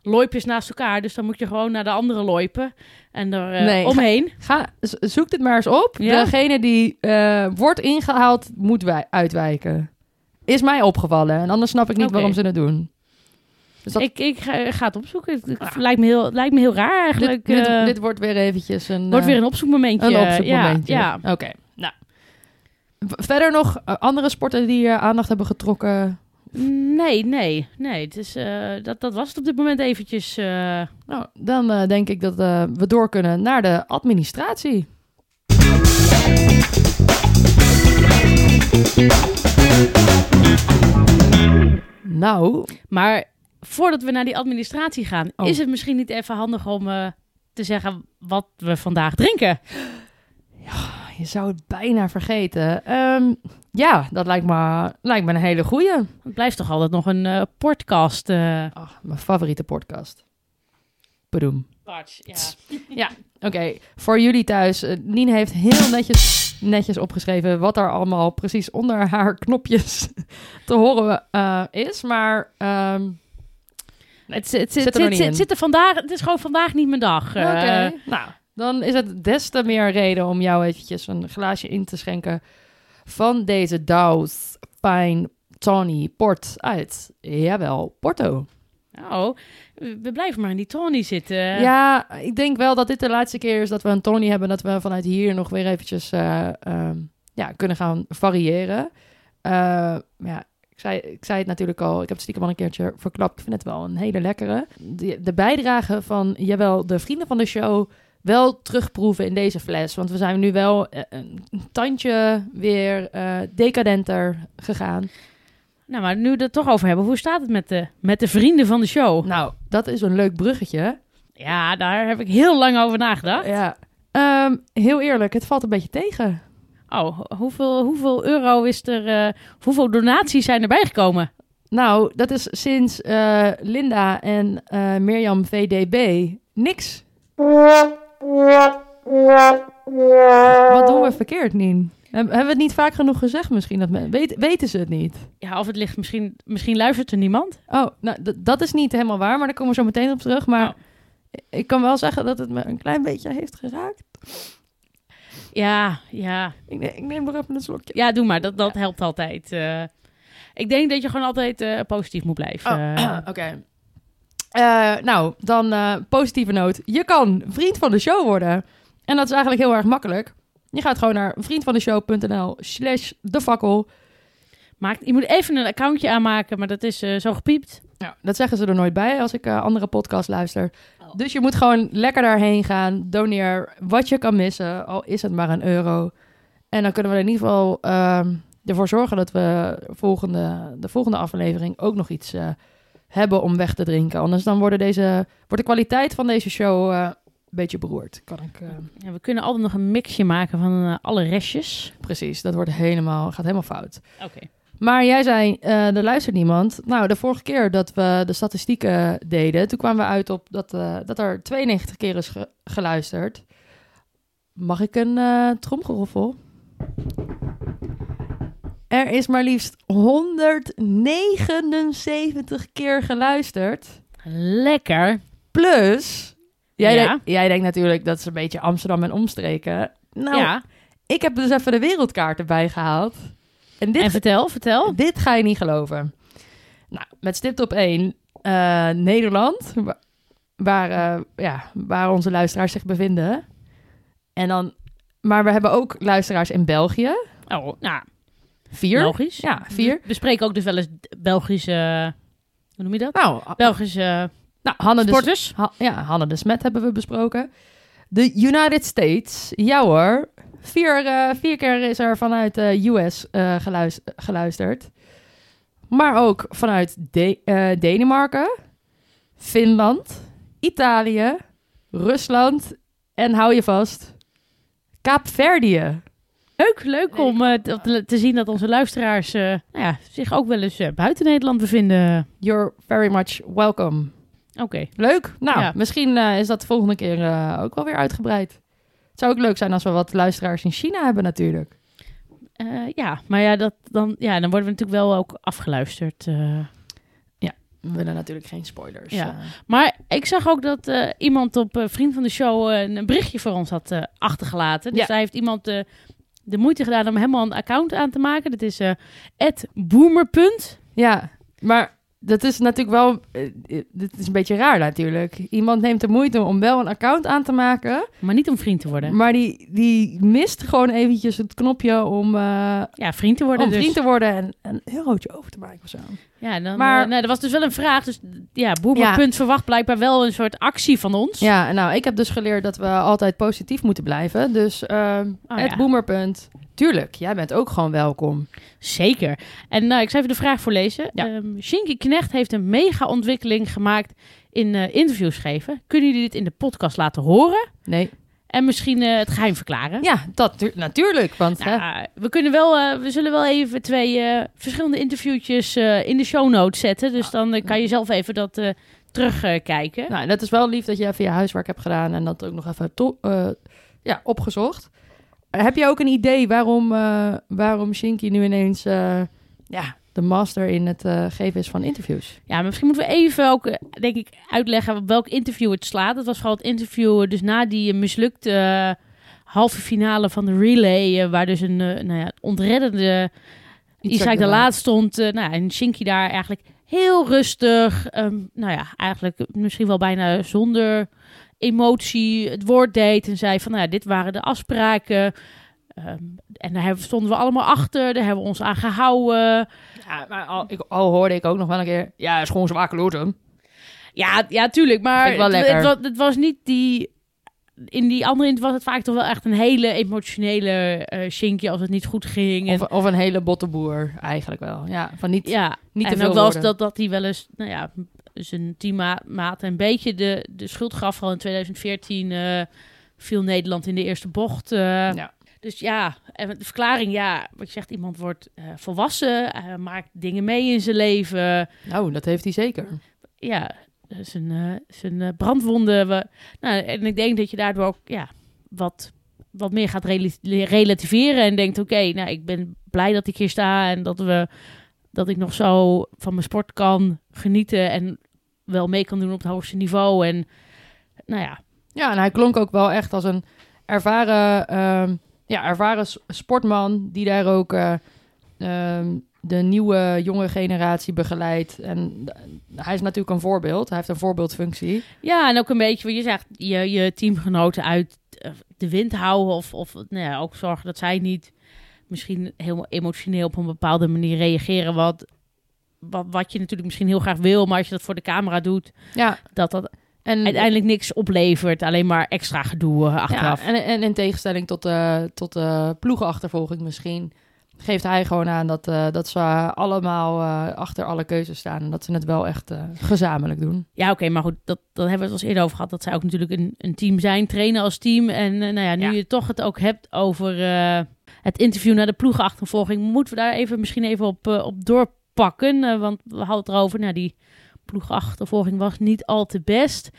[SPEAKER 5] loipjes naast elkaar. Dus dan moet je gewoon naar de andere loipen. En er eh,
[SPEAKER 6] Nee,
[SPEAKER 5] omheen.
[SPEAKER 6] Ga, zoek dit maar eens op.
[SPEAKER 5] Ja?
[SPEAKER 6] Degene die eh, wordt ingehaald, moet wij uitwijken. Is mij opgevallen. En anders snap ik niet waarom ze het doen. Dus dat,
[SPEAKER 5] Ik, ik ga, ga het opzoeken. Het, lijkt, me heel, lijkt me heel raar eigenlijk.
[SPEAKER 6] dit, dit,
[SPEAKER 5] eh,
[SPEAKER 6] dit wordt weer eventjes een...
[SPEAKER 5] wordt weer een opzoekmomentje.
[SPEAKER 6] een opzoekmomentje.
[SPEAKER 5] Ja, ja.
[SPEAKER 6] Oké, nou. Verder nog andere sporten die je aandacht hebben getrokken
[SPEAKER 5] Nee, nee, nee. Het is, eh, dat, dat was het op dit moment eventjes. eh.
[SPEAKER 6] Nou, dan eh, denk ik dat we door kunnen naar de administratie. Nou,
[SPEAKER 5] Maar voordat we naar die administratie gaan,
[SPEAKER 6] Oh.
[SPEAKER 5] is het misschien niet even handig om te zeggen wat we vandaag drinken.
[SPEAKER 6] Je zou het bijna vergeten. Ehm, ja, dat lijkt me, lijkt me een hele goeie.
[SPEAKER 5] Het blijft toch altijd nog een eh podcast.
[SPEAKER 6] Ach, mijn favoriete podcast. Bedoem.
[SPEAKER 5] ja.
[SPEAKER 6] Oké, voor jullie thuis. eh, Nien heeft heel netjes, netjes opgeschreven wat er allemaal precies onder haar knopjes te horen is. Maar ehm,
[SPEAKER 5] Het, het, het,
[SPEAKER 6] Zit
[SPEAKER 5] het,
[SPEAKER 6] er
[SPEAKER 5] het, het zit er vandaag, het is gewoon vandaag niet mijn dag.
[SPEAKER 6] oké, nou, dan is het des te meer reden om jou eventjes een glaasje in te schenken van deze Douws Pine Tawny Port uit, jawel, Porto.
[SPEAKER 5] Oh, we blijven maar in die Tony zitten.
[SPEAKER 6] Ja, ik denk wel dat dit de laatste keer is dat we een Tony hebben. Dat we vanuit hier nog weer eventjes eh, ehm, ja, kunnen gaan variëren. Eh, maar ja, ik zei, ik zei het natuurlijk al. Ik heb het stiekem al een keertje verklapt. Ik vind het wel een hele lekkere. De, de bijdrage van, jawel, de vrienden van de show... wel terugproeven in deze fles. Want we zijn nu wel eh, een tandje weer eh, decadenter gegaan.
[SPEAKER 5] Nou, maar nu we het toch over hebben, hoe staat het met de, met de vrienden van de show?
[SPEAKER 6] Nou, dat is een leuk bruggetje.
[SPEAKER 5] Ja, daar heb ik heel lang over nagedacht.
[SPEAKER 6] Ja. Ehm, heel eerlijk, het valt een beetje tegen.
[SPEAKER 5] Oh, hoeveel, hoeveel euro is er, eh, hoeveel donaties zijn erbij gekomen?
[SPEAKER 6] Nou, dat is sinds Linda en Mirjam VDB niks. Wat doen we verkeerd, Nien? Heb- Hebben we het niet vaak genoeg gezegd misschien? Dat men, weet, weten ze het niet?
[SPEAKER 5] Ja, of het ligt misschien, misschien luistert er niemand.
[SPEAKER 6] Oh, nou, dat is niet helemaal waar, maar daar komen we zo meteen op terug. Maar
[SPEAKER 5] Oh.
[SPEAKER 6] ik kan wel zeggen dat het me een klein beetje heeft geraakt.
[SPEAKER 5] Ja, ja.
[SPEAKER 6] Ik, ne- ik neem nog even een slokje.
[SPEAKER 5] Ja, doe maar. Dat, dat helpt altijd. eh. ik denk dat je gewoon altijd eh, positief moet blijven.
[SPEAKER 6] Oh, oké. Eh, nou, dan eh, positieve noot. Je kan vriend van de show worden. En dat is eigenlijk heel erg makkelijk. Je gaat gewoon naar vriendvandeshow.nl slash de fakkel.
[SPEAKER 5] maak, je moet even een accountje aanmaken, maar dat is eh, zo gepiept.
[SPEAKER 6] Nou, dat zeggen ze er nooit bij als ik andere podcasts luister. Dus je moet gewoon lekker daarheen gaan. Doneer wat je kan missen, al is het maar een euro. En dan kunnen we in ieder geval ehm, ervoor zorgen dat we volgende, de volgende aflevering ook nog iets hebben om weg te drinken. Anders dan worden deze, wordt de kwaliteit van deze show eh, een beetje beroerd. Kan ik, eh,
[SPEAKER 5] Ja, we kunnen altijd nog een mixje maken van eh, alle restjes.
[SPEAKER 6] precies, dat wordt helemaal, gaat helemaal fout.
[SPEAKER 5] Oké.
[SPEAKER 6] Maar jij zei, er luistert niemand. Nou, de vorige keer dat we de statistieken deden, toen kwamen we uit op dat, dat er 92 keer is ge- geluisterd. Mag ik een tromgeroffel? Er is maar liefst 179 keer geluisterd.
[SPEAKER 5] Lekker.
[SPEAKER 6] Plus, jij,
[SPEAKER 5] Ja.
[SPEAKER 6] jij denkt natuurlijk dat is een beetje Amsterdam en omstreken. Nou,
[SPEAKER 5] ja.
[SPEAKER 6] ik heb dus even de wereldkaart erbij gehaald. En dit
[SPEAKER 5] En vertel, vertel.
[SPEAKER 6] dit ga je niet geloven. Nou, met stipt op 1 eh, Nederland, wa- waar, eh, ja, waar onze luisteraars zich bevinden. En dan, maar we hebben ook luisteraars in België.
[SPEAKER 5] Oh, nou,
[SPEAKER 6] Vier.
[SPEAKER 5] logisch.
[SPEAKER 6] Ja, vier.
[SPEAKER 5] We spreken ook dus wel eens Belgische... Hoe noem je dat?
[SPEAKER 6] Nou,
[SPEAKER 5] Belgische
[SPEAKER 6] nou Hanne, de. Ha- ja, Hanne de Smet hebben we besproken. De United States, ja hoor. Vier, eh, vier keer is er vanuit de US eh, geluis- geluisterd. Maar ook vanuit De- eh, Denemarken, Finland, Italië, Rusland en hou je vast, Kaapverdië.
[SPEAKER 5] Leuk, leuk om eh, te, te zien dat onze luisteraars eh, nou ja, zich ook wel eens eh, buiten Nederland bevinden.
[SPEAKER 6] You're very much welcome.
[SPEAKER 5] Oké.
[SPEAKER 6] Leuk. Nou,
[SPEAKER 5] Ja.
[SPEAKER 6] misschien is dat de volgende keer ook wel weer uitgebreid. Het zou ook leuk zijn als we wat luisteraars in China hebben natuurlijk.
[SPEAKER 5] Ja, maar ja, dat, dan, ja, dan worden we natuurlijk wel ook afgeluisterd. eh.
[SPEAKER 6] We willen natuurlijk geen spoilers.
[SPEAKER 5] Ja. Maar ik zag ook dat iemand op Vriend van de Show een berichtje voor ons had achtergelaten. Dus
[SPEAKER 6] Ja.
[SPEAKER 5] daar heeft iemand de moeite gedaan om helemaal een account aan te maken. Dat is eh @boomer.
[SPEAKER 6] ja, maar dat is natuurlijk wel... eh, eh, Dit is een beetje raar natuurlijk. Iemand neemt de moeite om wel een account aan te maken...
[SPEAKER 5] Maar niet om vriend te worden.
[SPEAKER 6] maar die, die mist gewoon eventjes het knopje om, eh,
[SPEAKER 5] Ja, vriend te worden
[SPEAKER 6] om
[SPEAKER 5] dus.
[SPEAKER 6] vriend te worden... en een eurotje over te maken of zo.
[SPEAKER 5] Ja, dan,
[SPEAKER 6] Maar-
[SPEAKER 5] nou, er was dus wel een vraag. Dus ja, Boemerpunt verwacht blijkbaar wel een soort actie van ons.
[SPEAKER 6] Ja, nou, ik heb dus geleerd dat we altijd positief moeten blijven. Dus ehm
[SPEAKER 5] Oh,
[SPEAKER 6] het
[SPEAKER 5] ja.
[SPEAKER 6] boemerpunt. Tuurlijk, jij bent ook gewoon welkom.
[SPEAKER 5] Zeker. En nou, ik zal even de vraag voorlezen.
[SPEAKER 6] Ja.
[SPEAKER 5] Ehm Shinky Knecht heeft een mega ontwikkeling gemaakt in eh, interviews geven. Kunnen jullie dit in de podcast laten horen?
[SPEAKER 6] Nee.
[SPEAKER 5] En misschien eh, het geheim verklaren?
[SPEAKER 6] Ja, dat tu- natuurlijk. Want hè,
[SPEAKER 5] Nou, we kunnen wel, eh, we zullen wel even twee verschillende interviewtjes in de show notes zetten. Dus dan kan je zelf even dat terugkijken.
[SPEAKER 6] nou, dat is wel lief dat je even je huiswerk hebt gedaan en dat ook nog even ja, opgezocht. Heb je ook een idee waarom, eh, waarom Shinky nu ineens eh, ja, de master in het eh, geven is van interviews?
[SPEAKER 5] Ja, maar misschien moeten we even ook, denk ik, uitleggen op welk interview het slaat. Het was vooral het interview dus na die mislukte halve finale van de relay, waar dus een nou ja, ontreddende Isaac de Laat stond. nou, en Shinky daar eigenlijk heel rustig, ehm, nou ja, eigenlijk misschien wel bijna zonder emotie het woord deed en zei van, nou ja, dit waren de afspraken. Ehm, en daar hebben- stonden we allemaal achter, daar hebben we ons aan gehouden.
[SPEAKER 6] Ja, maar al, ik, al hoorde ik ook nog wel een keer, ja, is gewoon loten.
[SPEAKER 5] Ja, ja, tuurlijk. Maar het, het, wa- het was niet die... In die andere int was het vaak toch wel echt een hele emotionele Shinky als het niet goed ging. En,
[SPEAKER 6] Of, of een hele botteboer, eigenlijk wel. Ja, van niet,
[SPEAKER 5] ja,
[SPEAKER 6] niet te
[SPEAKER 5] en
[SPEAKER 6] veel
[SPEAKER 5] ook wel eens dat, dat hij wel eens, nou ja, zijn teammaat een beetje de, de schuld gaf. Al in 2014 eh, viel Nederland in de eerste bocht. eh.
[SPEAKER 6] Ja.
[SPEAKER 5] Dus ja, en de verklaring, ja, wat je zegt, iemand wordt eh, volwassen, eh, maakt dingen mee in zijn leven.
[SPEAKER 6] Nou, dat heeft hij zeker.
[SPEAKER 5] ja, zijn, zijn brandwonden. We, nou, en ik denk dat je daardoor ook ja, wat, wat meer gaat rela- relativeren. En denkt, oké, nou, ik ben blij dat ik hier sta. En dat, we, dat ik nog zo van mijn sport kan genieten. En wel mee kan doen op het hoogste niveau. En nou ja,
[SPEAKER 6] Ja, en hij klonk ook wel echt als een ervaren, ehm, ja, ervaren sportman die daar ook eh, ehm, de nieuwe jonge generatie begeleidt. En d- hij is natuurlijk een voorbeeld. Hij heeft een voorbeeldfunctie.
[SPEAKER 5] Ja, en ook een beetje wat je zegt, je, je teamgenoten uit eh, de wind houden. Of, of nou ja, ook zorgen dat zij niet misschien helemaal emotioneel op een bepaalde manier reageren. Wat, wat, wat je natuurlijk misschien heel graag wil, maar als je dat voor de camera doet,
[SPEAKER 6] Ja,
[SPEAKER 5] dat dat
[SPEAKER 6] en
[SPEAKER 5] uiteindelijk niks oplevert. Alleen maar extra gedoe eh,
[SPEAKER 6] ja,
[SPEAKER 5] achteraf.
[SPEAKER 6] en, en in tegenstelling tot de, tot de ploegenachtervolging misschien... geeft hij gewoon aan dat, eh, dat ze allemaal eh, achter alle keuzes staan... en dat ze het wel echt eh, gezamenlijk doen.
[SPEAKER 5] Ja, oké, maar goed, dat, dat hebben we het al eens eerder over gehad. Dat zij ook natuurlijk een, een team zijn, trainen als team. En eh, nou ja, nu
[SPEAKER 6] Ja.
[SPEAKER 5] je toch het ook hebt over eh, het interview naar de ploegenachtervolging, moeten we daar even misschien even op, eh, op doorpakken. Eh, want we hadden het erover, nou die ploegenachtervolging was niet al te best.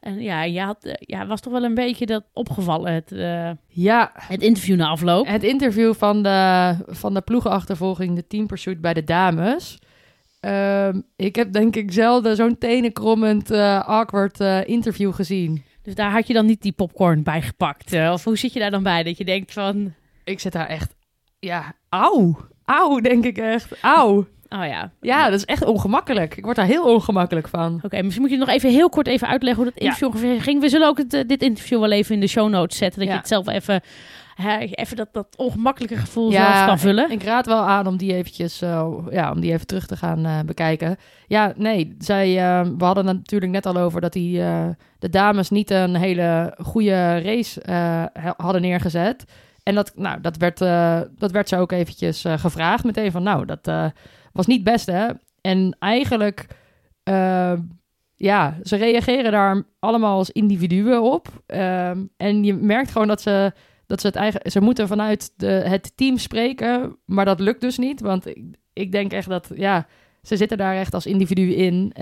[SPEAKER 5] En ja, je had, eh, ja, was toch wel een beetje dat opgevallen, het,
[SPEAKER 6] Ja,
[SPEAKER 5] het interview na afloop.
[SPEAKER 6] Het interview van de, van de ploegenachtervolging, de team pursuit bij de dames. Ehm, ik heb denk ik zelden zo'n tenenkrommend, eh, awkward interview gezien.
[SPEAKER 5] Dus daar had je dan niet die popcorn bij gepakt. of hoe zit je daar dan bij? Dat je denkt van,
[SPEAKER 6] Ik zit daar echt, ja, auw. Auw, denk ik echt. Auw.
[SPEAKER 5] oh ja,
[SPEAKER 6] Ja, dat is echt ongemakkelijk. Ik word daar heel ongemakkelijk van.
[SPEAKER 5] Oké, misschien moet je nog even heel kort even uitleggen hoe dat
[SPEAKER 6] Ja.
[SPEAKER 5] interview ongeveer ging. We zullen ook het, eh, dit interview wel even in de show notes zetten. Dat
[SPEAKER 6] Ja.
[SPEAKER 5] je het zelf even, hè, even dat, dat ongemakkelijke gevoel zelf kan vullen.
[SPEAKER 6] Ik raad wel aan om die eventjes, eh, ja, om die even terug te gaan eh, bekijken. Ja, nee, zij, we hadden het natuurlijk net al over dat die, de dames niet een hele goede race ha- hadden neergezet. En dat, nou, dat, werd, eh, dat werd ze ook eventjes eh, gevraagd meteen van, nou, dat eh, was niet best, hè? En eigenlijk, eh, ja, ze reageren daar allemaal als individuen op. Ehm, en je merkt gewoon dat ze dat ze het eigen, ze moeten vanuit de, het team spreken, maar dat lukt dus niet, want ik, ik denk echt dat, ja, ze zitten daar echt als individu in.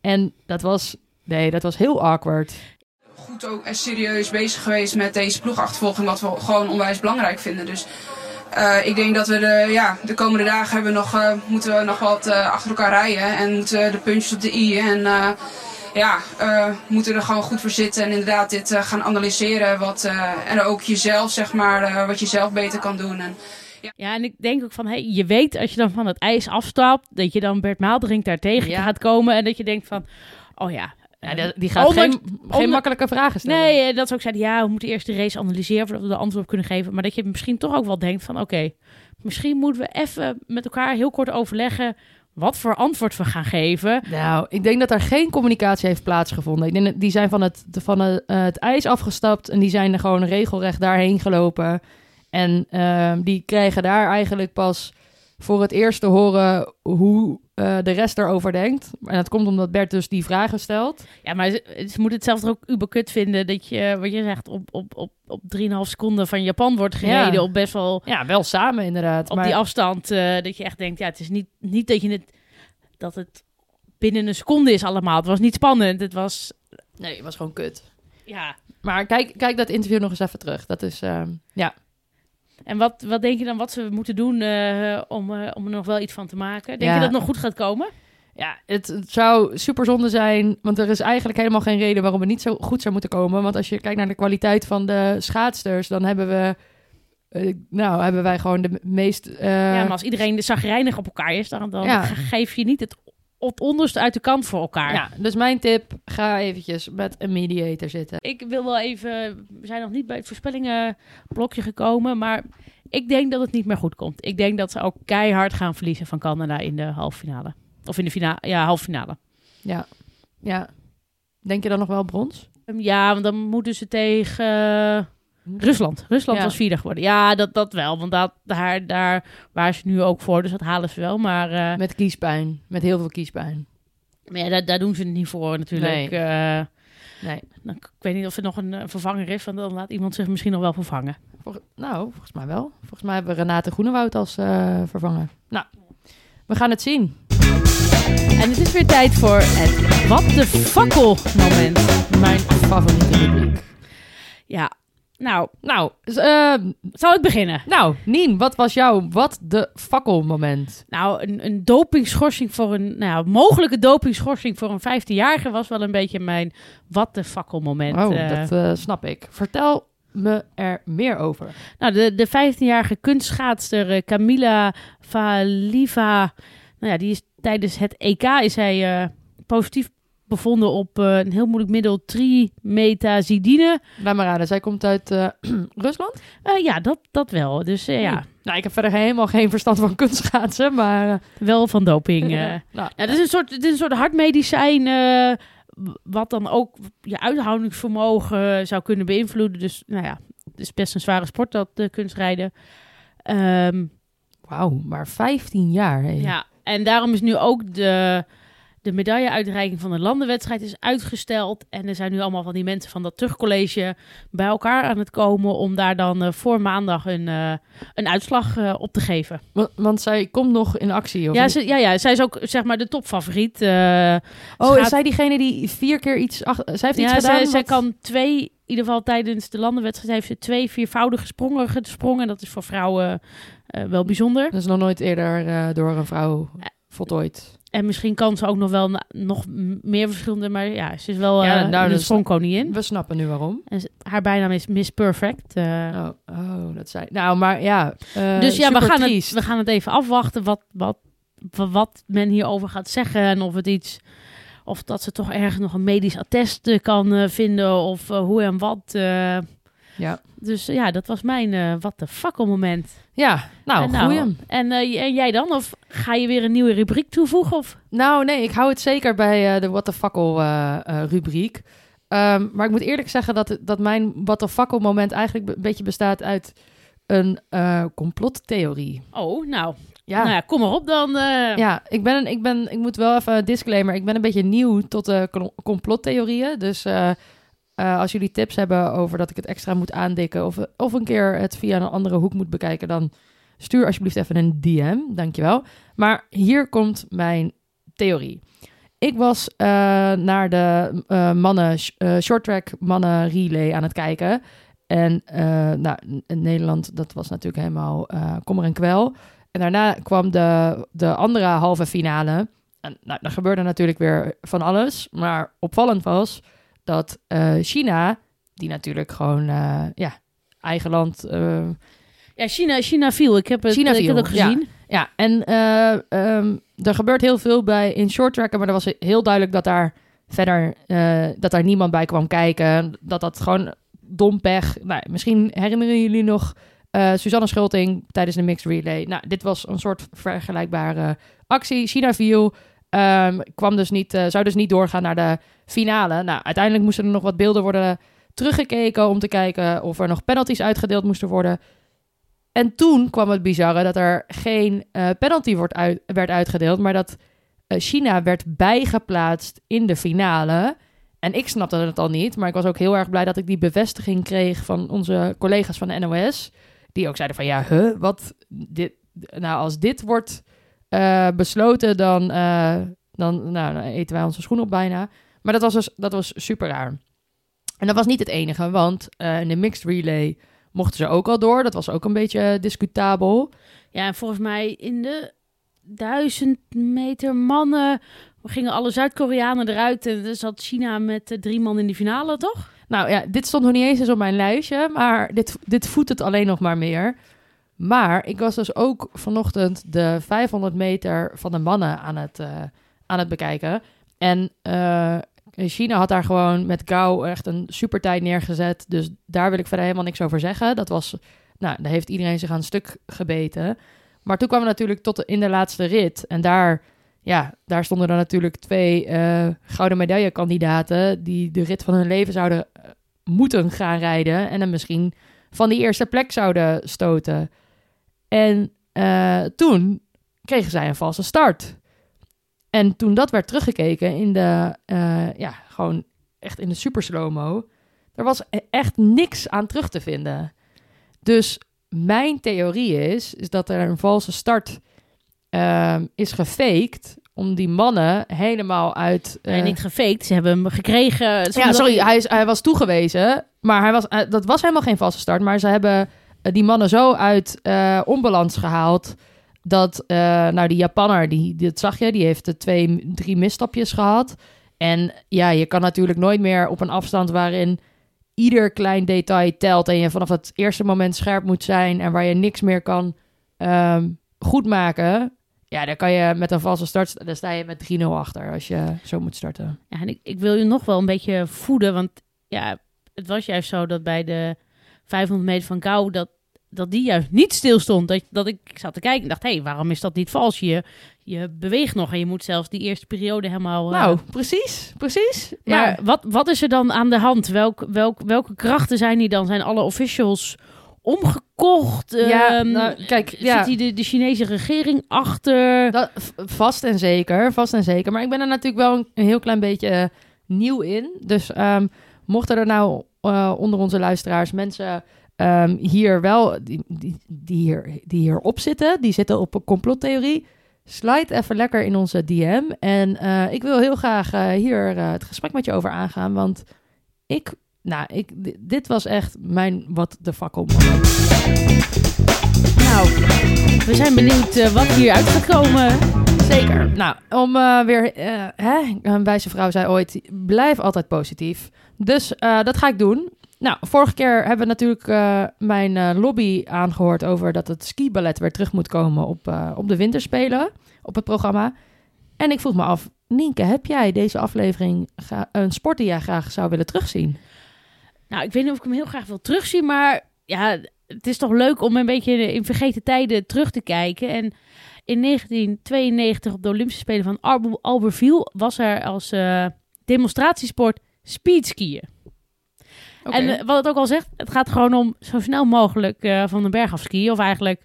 [SPEAKER 6] en dat was, nee, dat was heel awkward.
[SPEAKER 4] Goed ook en serieus bezig geweest met deze ploegachtervolging, wat we gewoon onwijs belangrijk vinden. Dus eh, ik denk dat we de, ja, de komende dagen hebben nog, eh, moeten we nog wat eh, achter elkaar rijden en moeten de puntjes op de i en ja, moeten er gewoon goed voor zitten en inderdaad dit gaan analyseren wat, en ook jezelf zeg maar, wat je zelf beter kan doen. En,
[SPEAKER 5] Ja, en ik denk ook van, hey, je weet als je dan van het ijs afstapt, dat je dan Bert Maalderink daar tegen
[SPEAKER 6] Ja.
[SPEAKER 5] gaat komen en dat je denkt van, oh ja.
[SPEAKER 6] Ja, die, gaat
[SPEAKER 5] ondanks-
[SPEAKER 6] geen, geen
[SPEAKER 5] ondanks-
[SPEAKER 6] makkelijke vragen stellen.
[SPEAKER 5] Nee, eh, dat ze ook zeiden, ja, we moeten eerst de race analyseren voordat we de antwoord op kunnen geven. Maar dat je misschien toch ook wel denkt van, oké, misschien moeten we even met elkaar heel kort overleggen wat voor antwoord we gaan geven.
[SPEAKER 6] Nou, ik denk dat er geen communicatie heeft plaatsgevonden. Ik denk dat die zijn van het, van het, eh, het ijs afgestapt en die zijn er gewoon regelrecht daarheen gelopen. En ehm, die krijgen daar eigenlijk pas voor het eerst te horen hoe eh, de rest erover denkt. En dat komt omdat Bert dus die vragen stelt.
[SPEAKER 5] Ja, maar ze, ze moeten het zelf toch ook uberkut vinden dat je, wat je zegt, op, op, op, op 3,5 seconden van Japan wordt gereden.
[SPEAKER 6] Ja.
[SPEAKER 5] Op best wel
[SPEAKER 6] Ja, wel samen inderdaad.
[SPEAKER 5] op
[SPEAKER 6] maar,
[SPEAKER 5] die afstand. eh, dat je echt denkt, ja, het is niet, niet dat je het, dat het binnen een seconde is allemaal. Het was niet spannend. Het was,
[SPEAKER 6] Nee, het was gewoon kut.
[SPEAKER 5] ja.
[SPEAKER 6] Maar kijk, kijk dat interview nog eens even terug. Dat is, ehm, ja.
[SPEAKER 5] En wat, wat denk je dan wat ze moeten doen eh, om, eh, om er nog wel iets van te maken? Denk
[SPEAKER 6] Ja.
[SPEAKER 5] je dat het nog goed gaat komen?
[SPEAKER 6] Ja, het, het zou super zonde zijn, want er is eigenlijk helemaal geen reden waarom het niet zo goed zou moeten komen. Want als je kijkt naar de kwaliteit van de schaatsters, dan hebben we, eh, nou, hebben wij gewoon de meest...
[SPEAKER 5] ja, maar als iedereen de zagrijnig op elkaar is, dan, dan
[SPEAKER 6] Ja.
[SPEAKER 5] geef je niet het, het onderste uit de kant voor elkaar.
[SPEAKER 6] ja, dus mijn tip, ga eventjes met een mediator zitten.
[SPEAKER 5] Ik wil wel even, we zijn nog niet bij het voorspellingenblokje gekomen, maar ik denk dat het niet meer goed komt. Ik denk dat ze ook keihard gaan verliezen van Canada in de halve finale. Of in de finale, ja, halve finale.
[SPEAKER 6] Ja, ja. Denk je dan nog wel brons?
[SPEAKER 5] Ehm, Ja, want dan moeten ze tegen Rusland. Rusland
[SPEAKER 6] Ja.
[SPEAKER 5] was vierde geworden. Ja, dat, dat wel, want dat, daar, daar waren ze nu ook voor, dus dat halen ze wel. Maar, eh,
[SPEAKER 6] Met kiespijn, met heel veel kiespijn.
[SPEAKER 5] maar ja, daar, daar doen ze het niet voor natuurlijk.
[SPEAKER 6] Nee.
[SPEAKER 5] Eh,
[SPEAKER 6] Nee.
[SPEAKER 5] ik weet niet of er nog een eh, vervanger is, want dan laat iemand zich misschien nog wel vervangen.
[SPEAKER 6] Vol- nou, volgens mij wel. Volgens mij hebben we Renate Groenewoud als vervanger. Nou, we gaan het zien.
[SPEAKER 5] En het is weer tijd voor het wat de fakkel moment.
[SPEAKER 6] Mijn favoriete rubriek.
[SPEAKER 5] Ja, nou,
[SPEAKER 6] Nou, eh,
[SPEAKER 5] zal ik beginnen?
[SPEAKER 6] nou, Nien, wat was jouw wat de fakkelmoment?
[SPEAKER 5] Nou, een, een dopingschorsing voor een, nou, mogelijke dopingschorsing voor een 15-jarige was wel een beetje mijn wat de fakkel moment.
[SPEAKER 6] Oh,
[SPEAKER 5] Eh,
[SPEAKER 6] dat eh, snap ik. Vertel me er meer over.
[SPEAKER 5] Nou, de, de 15-jarige kunstschaatster Camila Valiva, nou ja, die is tijdens het EK is hij positief bevonden op eh, een heel moeilijk middel trimetazidine.
[SPEAKER 6] Laat maar raden, zij komt uit eh, Rusland?
[SPEAKER 5] Eh, ja, dat, dat wel. Dus eh, ja,
[SPEAKER 6] Oeh. Nou, ik heb verder helemaal geen verstand van kunstschaatsen, maar...
[SPEAKER 5] wel van doping. eh.
[SPEAKER 6] nou,
[SPEAKER 5] Ja, het is een soort, het is een soort hartmedicijn, wat dan ook je uithoudingsvermogen zou kunnen beïnvloeden. Dus nou ja, het is best een zware sport, dat uh, kunstrijden. Ehm,
[SPEAKER 6] Wauw, maar 15 jaar.
[SPEAKER 5] Ja, en daarom is nu ook de, de medailleuitreiking van de landenwedstrijd is uitgesteld. En er zijn nu allemaal van die mensen van dat terugcollege bij elkaar aan het komen om daar dan eh, voor maandag een, eh, een uitslag eh, op te geven.
[SPEAKER 6] Want, want zij komt nog in actie, of
[SPEAKER 5] Ja, ze, ja, ja, zij is ook zeg maar de topfavoriet.
[SPEAKER 6] Oh, is zij diegene die vier keer iets... Ach, zij heeft iets
[SPEAKER 5] ja,
[SPEAKER 6] gedaan?
[SPEAKER 5] zij, kan twee, in ieder geval tijdens de landenwedstrijd heeft ze twee viervoudige sprongen gesprongen. Dat is voor vrouwen wel bijzonder.
[SPEAKER 6] Dat is nog nooit eerder door een vrouw voltooid.
[SPEAKER 5] En misschien kan ze ook nog wel nog meer verschillende, maar ja, ze is wel
[SPEAKER 6] Ja,
[SPEAKER 5] eh
[SPEAKER 6] nou,
[SPEAKER 5] de
[SPEAKER 6] dus-
[SPEAKER 5] sprongkoningin.
[SPEAKER 6] We snappen nu waarom.
[SPEAKER 5] En ze- haar bijnaam is Miss Perfect. eh.
[SPEAKER 6] Oh, oh dat zei... Nou, maar ja... eh,
[SPEAKER 5] dus ja, we gaan, het, we gaan het even afwachten wat, wat, wa- wat men hierover gaat zeggen. En of het iets, of dat ze toch ergens nog een medisch attest kan vinden. Of hoe en wat.
[SPEAKER 6] Ja.
[SPEAKER 5] Dus ja, dat was mijn eh wat de fakkel moment.
[SPEAKER 6] Ja, nou,
[SPEAKER 5] en,
[SPEAKER 6] goeie.
[SPEAKER 5] en, eh, en jij dan? Of ga je weer een nieuwe rubriek toevoegen? Of?
[SPEAKER 6] Nou, nee, ik hou het zeker bij eh, de What the eh, rubriek. Ehm, maar ik moet eerlijk zeggen dat, dat mijn What the Fakkel moment eigenlijk een beetje bestaat uit een complottheorie.
[SPEAKER 5] Oh, nou.
[SPEAKER 6] Ja.
[SPEAKER 5] Nou ja, kom maar op dan.
[SPEAKER 6] Ja, ik, ben, ik, ben, ik moet wel even een disclaimer. Ik ben een beetje nieuw tot complottheorieën. Dus eh, als jullie tips hebben over dat ik het extra moet aandikken... Of, of een keer het via een andere hoek moet bekijken... dan stuur alsjeblieft even een DM. Dankjewel. Maar hier komt mijn theorie. Ik was eh, naar de eh, mannen, sh- eh, shorttrack mannen relay aan het kijken. En nou, Nederland, dat was natuurlijk helemaal kommer en kwel. En daarna kwam de, de andere halve finale. En nou, er gebeurde natuurlijk weer van alles. Maar opvallend was dat eh, China, die natuurlijk gewoon, eh, ja, eigen land. eh,
[SPEAKER 5] Ja, China, China viel. Ik heb het,
[SPEAKER 6] China
[SPEAKER 5] ik heb het ook gezien.
[SPEAKER 6] Ja, en eh, ehm, er gebeurt heel veel bij in short tracken, maar er was heel duidelijk dat daar verder dat daar niemand bij kwam kijken. Dat dat gewoon dom pech. Nou, misschien herinneren jullie nog eh Suzanne Schulting tijdens de mixed relay. Nou, dit was een soort vergelijkbare actie. China viel, ehm, kwam dus niet, eh, zou dus niet doorgaan naar de finale. Nou, uiteindelijk moesten er nog wat beelden worden teruggekeken om te kijken of er nog penalties uitgedeeld moesten worden. En toen kwam het bizarre dat er geen eh, penalty wordt werd uitgedeeld, maar dat eh, China werd bijgeplaatst in de finale. En ik snapte het al niet, maar ik was ook heel erg blij dat ik die bevestiging kreeg van onze collega's van de NOS. Die ook zeiden van ja, huh, wat, dit, nou als dit wordt eh, besloten, dan, eh, dan, nou, dan eten wij onze schoen op bijna. Maar dat was, dus, dat was super raar. En dat was niet het enige, want eh, in de mixed relay mochten ze ook al door. Dat was ook een beetje discutabel.
[SPEAKER 5] Ja, en volgens mij in de duizend meter mannen gingen alle Zuid-Koreanen eruit. En er zat China met drie man in de finale, toch?
[SPEAKER 6] Nou ja, dit stond nog niet eens eens op mijn lijstje, maar dit, dit voedt het alleen nog maar meer. Maar ik was dus ook vanochtend de 500 meter van de mannen aan het, eh, aan het bekijken. En eh, China had daar gewoon met Gao echt een super tijd neergezet. Dus daar wil ik verder helemaal niks over zeggen. Dat was, nou, daar heeft iedereen zich aan een stuk gebeten. Maar toen kwamen we natuurlijk tot de, in de laatste rit. En daar, ja, daar stonden er natuurlijk twee eh, gouden medaillekandidaten... die de rit van hun leven zouden moeten gaan rijden... en dan misschien van die eerste plek zouden stoten. En eh, toen kregen zij een valse start. En toen dat werd teruggekeken in de, eh, ja, gewoon echt in de super slow-mo... er was e- echt niks aan terug te vinden. Dus mijn theorie is, is dat er een valse start ehm, is gefaked om die mannen helemaal uit... eh,
[SPEAKER 5] Nee, niet gefaked. Ze hebben hem gekregen.
[SPEAKER 6] Ja, sorry, hij, is, hij was toegewezen, maar hij was, eh, dat was helemaal geen valse start. Maar ze hebben eh, die mannen zo uit eh, onbalans gehaald dat, eh, nou, die Japanner, die, dat zag je, die heeft eh, twee, drie misstapjes gehad. En ja, je kan natuurlijk nooit meer op een afstand waarin ieder klein detail telt en je vanaf het eerste moment scherp moet zijn en waar je niks meer kan ehm goed maken. Ja, dan kan je met een valse start, dan sta je met 3-0 achter als je zo moet starten.
[SPEAKER 5] Ja, en ik, ik wil je nog wel een beetje voeden. Want ja, het was juist zo dat bij de 500 meter van Gauw... dat, dat die juist niet stilstond. Dat, dat ik, ik zat te kijken en dacht... hé, hey, waarom is dat niet vals? Je, je beweegt nog en je moet zelfs die eerste periode helemaal... eh,
[SPEAKER 6] Nou, precies, precies.
[SPEAKER 5] Maar
[SPEAKER 6] Ja,
[SPEAKER 5] wat, wat is er dan aan de hand? Welk, welk, welke krachten zijn die dan? Zijn alle officials omgekocht?
[SPEAKER 6] Ja,
[SPEAKER 5] Ehm,
[SPEAKER 6] nou, kijk,
[SPEAKER 5] zit
[SPEAKER 6] ja.
[SPEAKER 5] die de, de Chinese regering achter?
[SPEAKER 6] dat, vast en zeker, vast en zeker. Maar ik ben er natuurlijk wel een, een heel klein beetje eh, nieuw in. Dus ehm, mochten er nou eh, onder onze luisteraars mensen ehm, hier wel, die, die, die, hier, die hierop zitten, die zitten op een complottheorie, slide even lekker in onze DM. En eh, ik wil heel graag eh, hier eh, het gesprek met je over aangaan, want ik... Nou, ik, di- dit was echt mijn wat de fakkel moment.
[SPEAKER 5] Nou, we zijn benieuwd wat hieruit gaat komen.
[SPEAKER 6] Zeker. Nou, om weer... hè, een wijze vrouw zei ooit, blijf altijd positief. Dus dat ga ik doen. Nou, vorige keer hebben we natuurlijk eh, mijn eh, lobby aangehoord over dat het skiballet weer terug moet komen op, eh, op de winterspelen, op het programma. En ik vroeg me af, Nienke, heb jij deze aflevering een sport die jij graag zou willen terugzien?
[SPEAKER 5] Nou, ik weet niet of ik hem heel graag wil terugzien, maar ja, het is toch leuk om een beetje in vergeten tijden terug te kijken. En in 1992 op de Olympische Spelen van Albe- Albertville was er als demonstratiesport speedskiën. En eh, wat het ook al zegt, het gaat gewoon om zo snel mogelijk eh, van de berg af skiën. Of eigenlijk,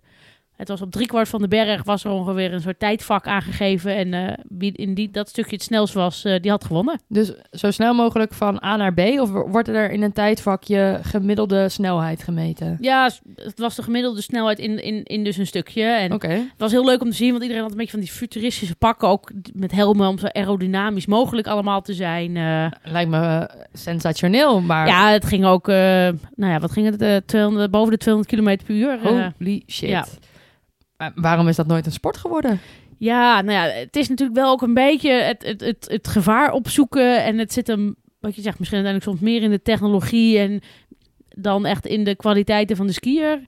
[SPEAKER 5] het was op driekwart van de berg, was er ongeveer een soort tijdvak aangegeven. En eh, wie in die, dat stukje het snelst was, eh, die had gewonnen.
[SPEAKER 6] Dus zo snel mogelijk van A naar B? Of wordt er in een tijdvakje gemiddelde snelheid gemeten?
[SPEAKER 5] Ja, het was de gemiddelde snelheid in, in, in dus een stukje. En het was heel leuk om te zien, want iedereen had een beetje van die futuristische pakken. Ook met helmen om zo aerodynamisch mogelijk allemaal te zijn. eh.
[SPEAKER 6] Lijkt me sensationeel, maar
[SPEAKER 5] ja, het ging ook, nou ja, wat ging het? eh 200, boven de 200 km per uur.
[SPEAKER 6] holy shit.
[SPEAKER 5] ja.
[SPEAKER 6] Maar waarom is dat nooit een sport geworden?
[SPEAKER 5] Ja, nou ja, het is natuurlijk wel ook een beetje het, het, het, het gevaar opzoeken. En het zit hem, wat je zegt, misschien uiteindelijk soms meer in de technologie en dan echt in de kwaliteiten van de skier.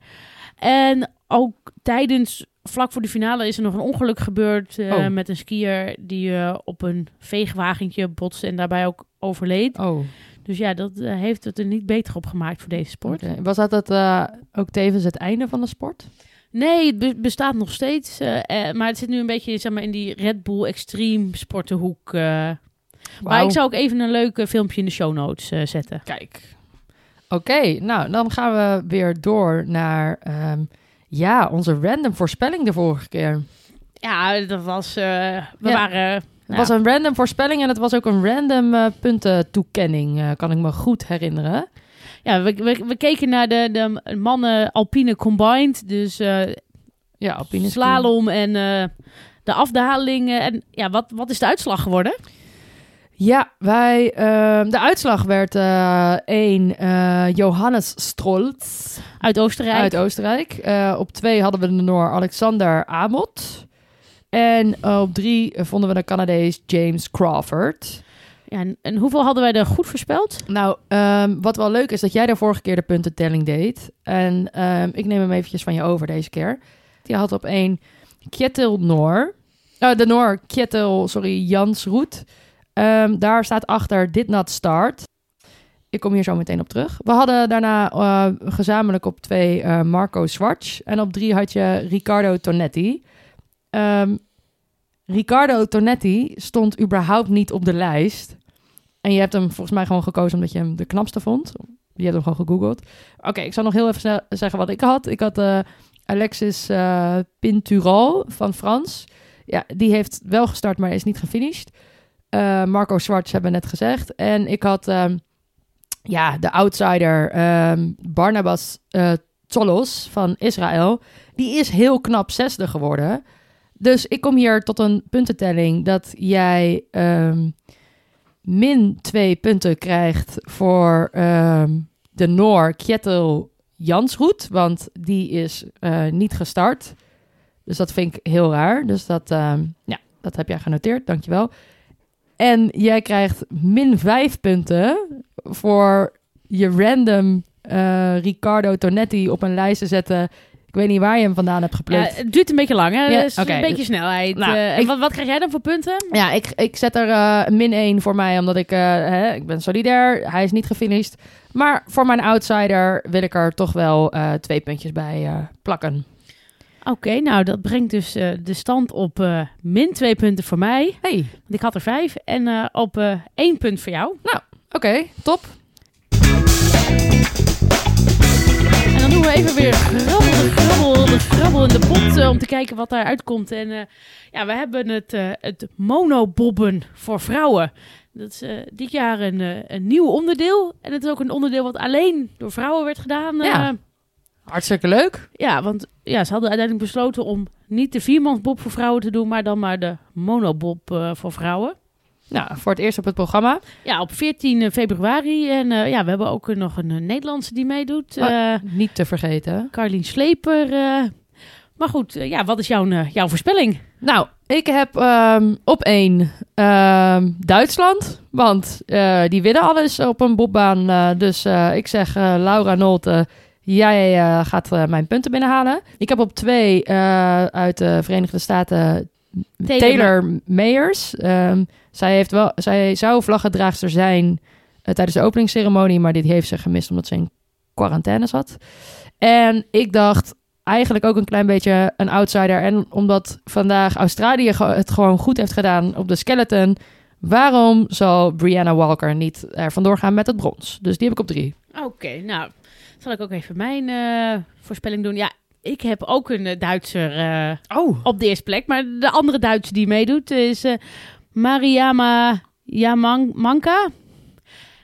[SPEAKER 5] En ook tijdens, vlak voor de finale, is er nog een ongeluk gebeurd eh,
[SPEAKER 6] Oh.
[SPEAKER 5] met een skier die eh, op een veegwagentje botste en daarbij ook overleed.
[SPEAKER 6] Oh,
[SPEAKER 5] Dus ja, dat eh, heeft het er niet beter op gemaakt voor deze sport.
[SPEAKER 6] Was dat eh, ook tevens het einde van de sport?
[SPEAKER 5] Nee, het be- bestaat nog steeds. eh, eh, maar het zit nu een beetje zeg maar, in die Red Bull Extreme sportenhoek. eh. Maar ik zou ook even een leuk eh, filmpje in de show notes zetten.
[SPEAKER 6] Kijk. Oké, nou dan gaan we weer door naar ehm, ja, onze random voorspelling de vorige keer.
[SPEAKER 5] Ja, dat was... we
[SPEAKER 6] Ja.
[SPEAKER 5] waren...
[SPEAKER 6] Het
[SPEAKER 5] nou,
[SPEAKER 6] was een random voorspelling en het was ook een random puntentoekenning, kan ik me goed herinneren.
[SPEAKER 5] Ja, we, we, we keken naar de, de mannen Alpine Combined. Dus eh,
[SPEAKER 6] Ja, alpine
[SPEAKER 5] slalom en eh, de afdalingen. En ja, wat, wat is de uitslag geworden?
[SPEAKER 6] Ja, wij, ehm, de uitslag werd 1 eh, Johannes Strolz
[SPEAKER 5] Uit Oostenrijk.
[SPEAKER 6] uit Oostenrijk. Op 2 hadden we de Noor Alexander Amot. En op 3 vonden we de Canadees James Crawford.
[SPEAKER 5] En, hoeveel hadden wij er goed voorspeld?
[SPEAKER 6] Nou, ehm, wat wel leuk is, dat jij de vorige keer de puntentelling deed. En ehm, ik neem hem eventjes van je over deze keer. Die had op één Kjetil Noor. eh, de Noor Kjetil, sorry, Jans Roet. Ehm, daar staat achter Did Not Start. Ik kom hier zo meteen op terug. We hadden daarna eh, gezamenlijk op twee eh, Marco Schwartz. En op drie had je Riccardo Tonetti. Ehm, Riccardo Tonetti stond überhaupt niet op de lijst. En je hebt hem volgens mij gewoon gekozen omdat je hem de knapste vond. Je hebt hem gewoon gegoogeld. Oké, ik zal nog heel even snel zeggen wat ik had. Ik had eh, Alexis eh Pintural van Frans. Ja, die heeft wel gestart, maar is niet gefinished. Eh, Marco Schwartz hebben net gezegd. En ik had ehm, ja, de outsider ehm, Barnabas Tsolos van Israël. Die is heel knap zesde geworden. Dus ik kom hier tot een puntentelling dat jij ehm, min twee punten krijgt voor ehm, de Noor Kjetil Jansroet. Want die is eh, niet gestart. Dus dat vind ik heel raar. Dus dat, ehm, ja, dat heb jij genoteerd. Dankjewel. En jij krijgt min vijf punten voor je random eh, Riccardo Tonetti op een lijst te zetten. Ik weet niet waar je hem vandaan hebt
[SPEAKER 5] Ja,
[SPEAKER 6] geplukt.
[SPEAKER 5] het duurt een beetje lang, hè?
[SPEAKER 6] Ja,
[SPEAKER 5] Dus een beetje
[SPEAKER 6] dus-
[SPEAKER 5] snelheid.
[SPEAKER 6] Nou,
[SPEAKER 5] Eh,
[SPEAKER 6] ik-
[SPEAKER 5] wat, wat krijg jij dan voor punten?
[SPEAKER 6] Ja, ik, ik zet er eh, min 1 voor mij, omdat ik, eh, hè, ik ben solidair. Hij is niet gefinished. Maar voor mijn outsider wil ik er toch wel twee puntjes bij plakken.
[SPEAKER 5] Oké, nou dat brengt dus de stand op min twee punten voor mij.
[SPEAKER 6] Hey,
[SPEAKER 5] Want ik had er vijf. En op één punt voor jou.
[SPEAKER 6] oké, top.
[SPEAKER 5] We even weer grabbel, grabbel, in de pot. eh, om te kijken wat daaruit komt. En eh, ja, we hebben het, eh, het monobobben voor vrouwen. Dat is dit jaar een, een nieuw onderdeel. En het is ook een onderdeel wat alleen door vrouwen werd gedaan.
[SPEAKER 6] Ja. Hartstikke leuk.
[SPEAKER 5] Ja, want ja, ze hadden uiteindelijk besloten om niet de viermansbob voor vrouwen te doen, maar dan maar de monobob voor vrouwen.
[SPEAKER 6] Nou, voor het eerst op het programma.
[SPEAKER 5] Ja, op 14 februari. En eh, ja, we hebben ook eh, nog een eh, Nederlandse die meedoet.
[SPEAKER 6] Oh.
[SPEAKER 5] eh
[SPEAKER 6] Niet te vergeten.
[SPEAKER 5] Carlien Sleper. eh. Maar goed, eh, ja, wat is jouw, eh, jouw voorspelling?
[SPEAKER 6] Nou, ik heb ehm, op één ehm, Duitsland. Want eh, die winnen alles op een bobbaan. eh, dus eh, ik zeg eh, Laura Nolte, jij eh, gaat eh, mijn punten binnenhalen. Ik heb op twee eh, uit de Verenigde Staten
[SPEAKER 5] Taylor
[SPEAKER 6] Taylor, Mayers. Ehm, zij, heeft wel, zij zou vlaggedraagster zijn eh, tijdens de openingsceremonie. Maar dit heeft ze gemist omdat ze in quarantaine zat. En ik dacht eigenlijk ook een klein beetje een outsider. En omdat vandaag Australië het gewoon goed heeft gedaan op de skeleton... waarom zal Brianna Walker niet er vandoor gaan met het brons? Dus die heb ik op drie.
[SPEAKER 5] Oké, nou, zal ik ook even mijn eh, voorspelling doen. Ja, ik heb ook een eh, Duitser eh,
[SPEAKER 6] Oh.
[SPEAKER 5] op de eerste plek. Maar de andere Duitse die meedoet is eh, Mariama Yamanka.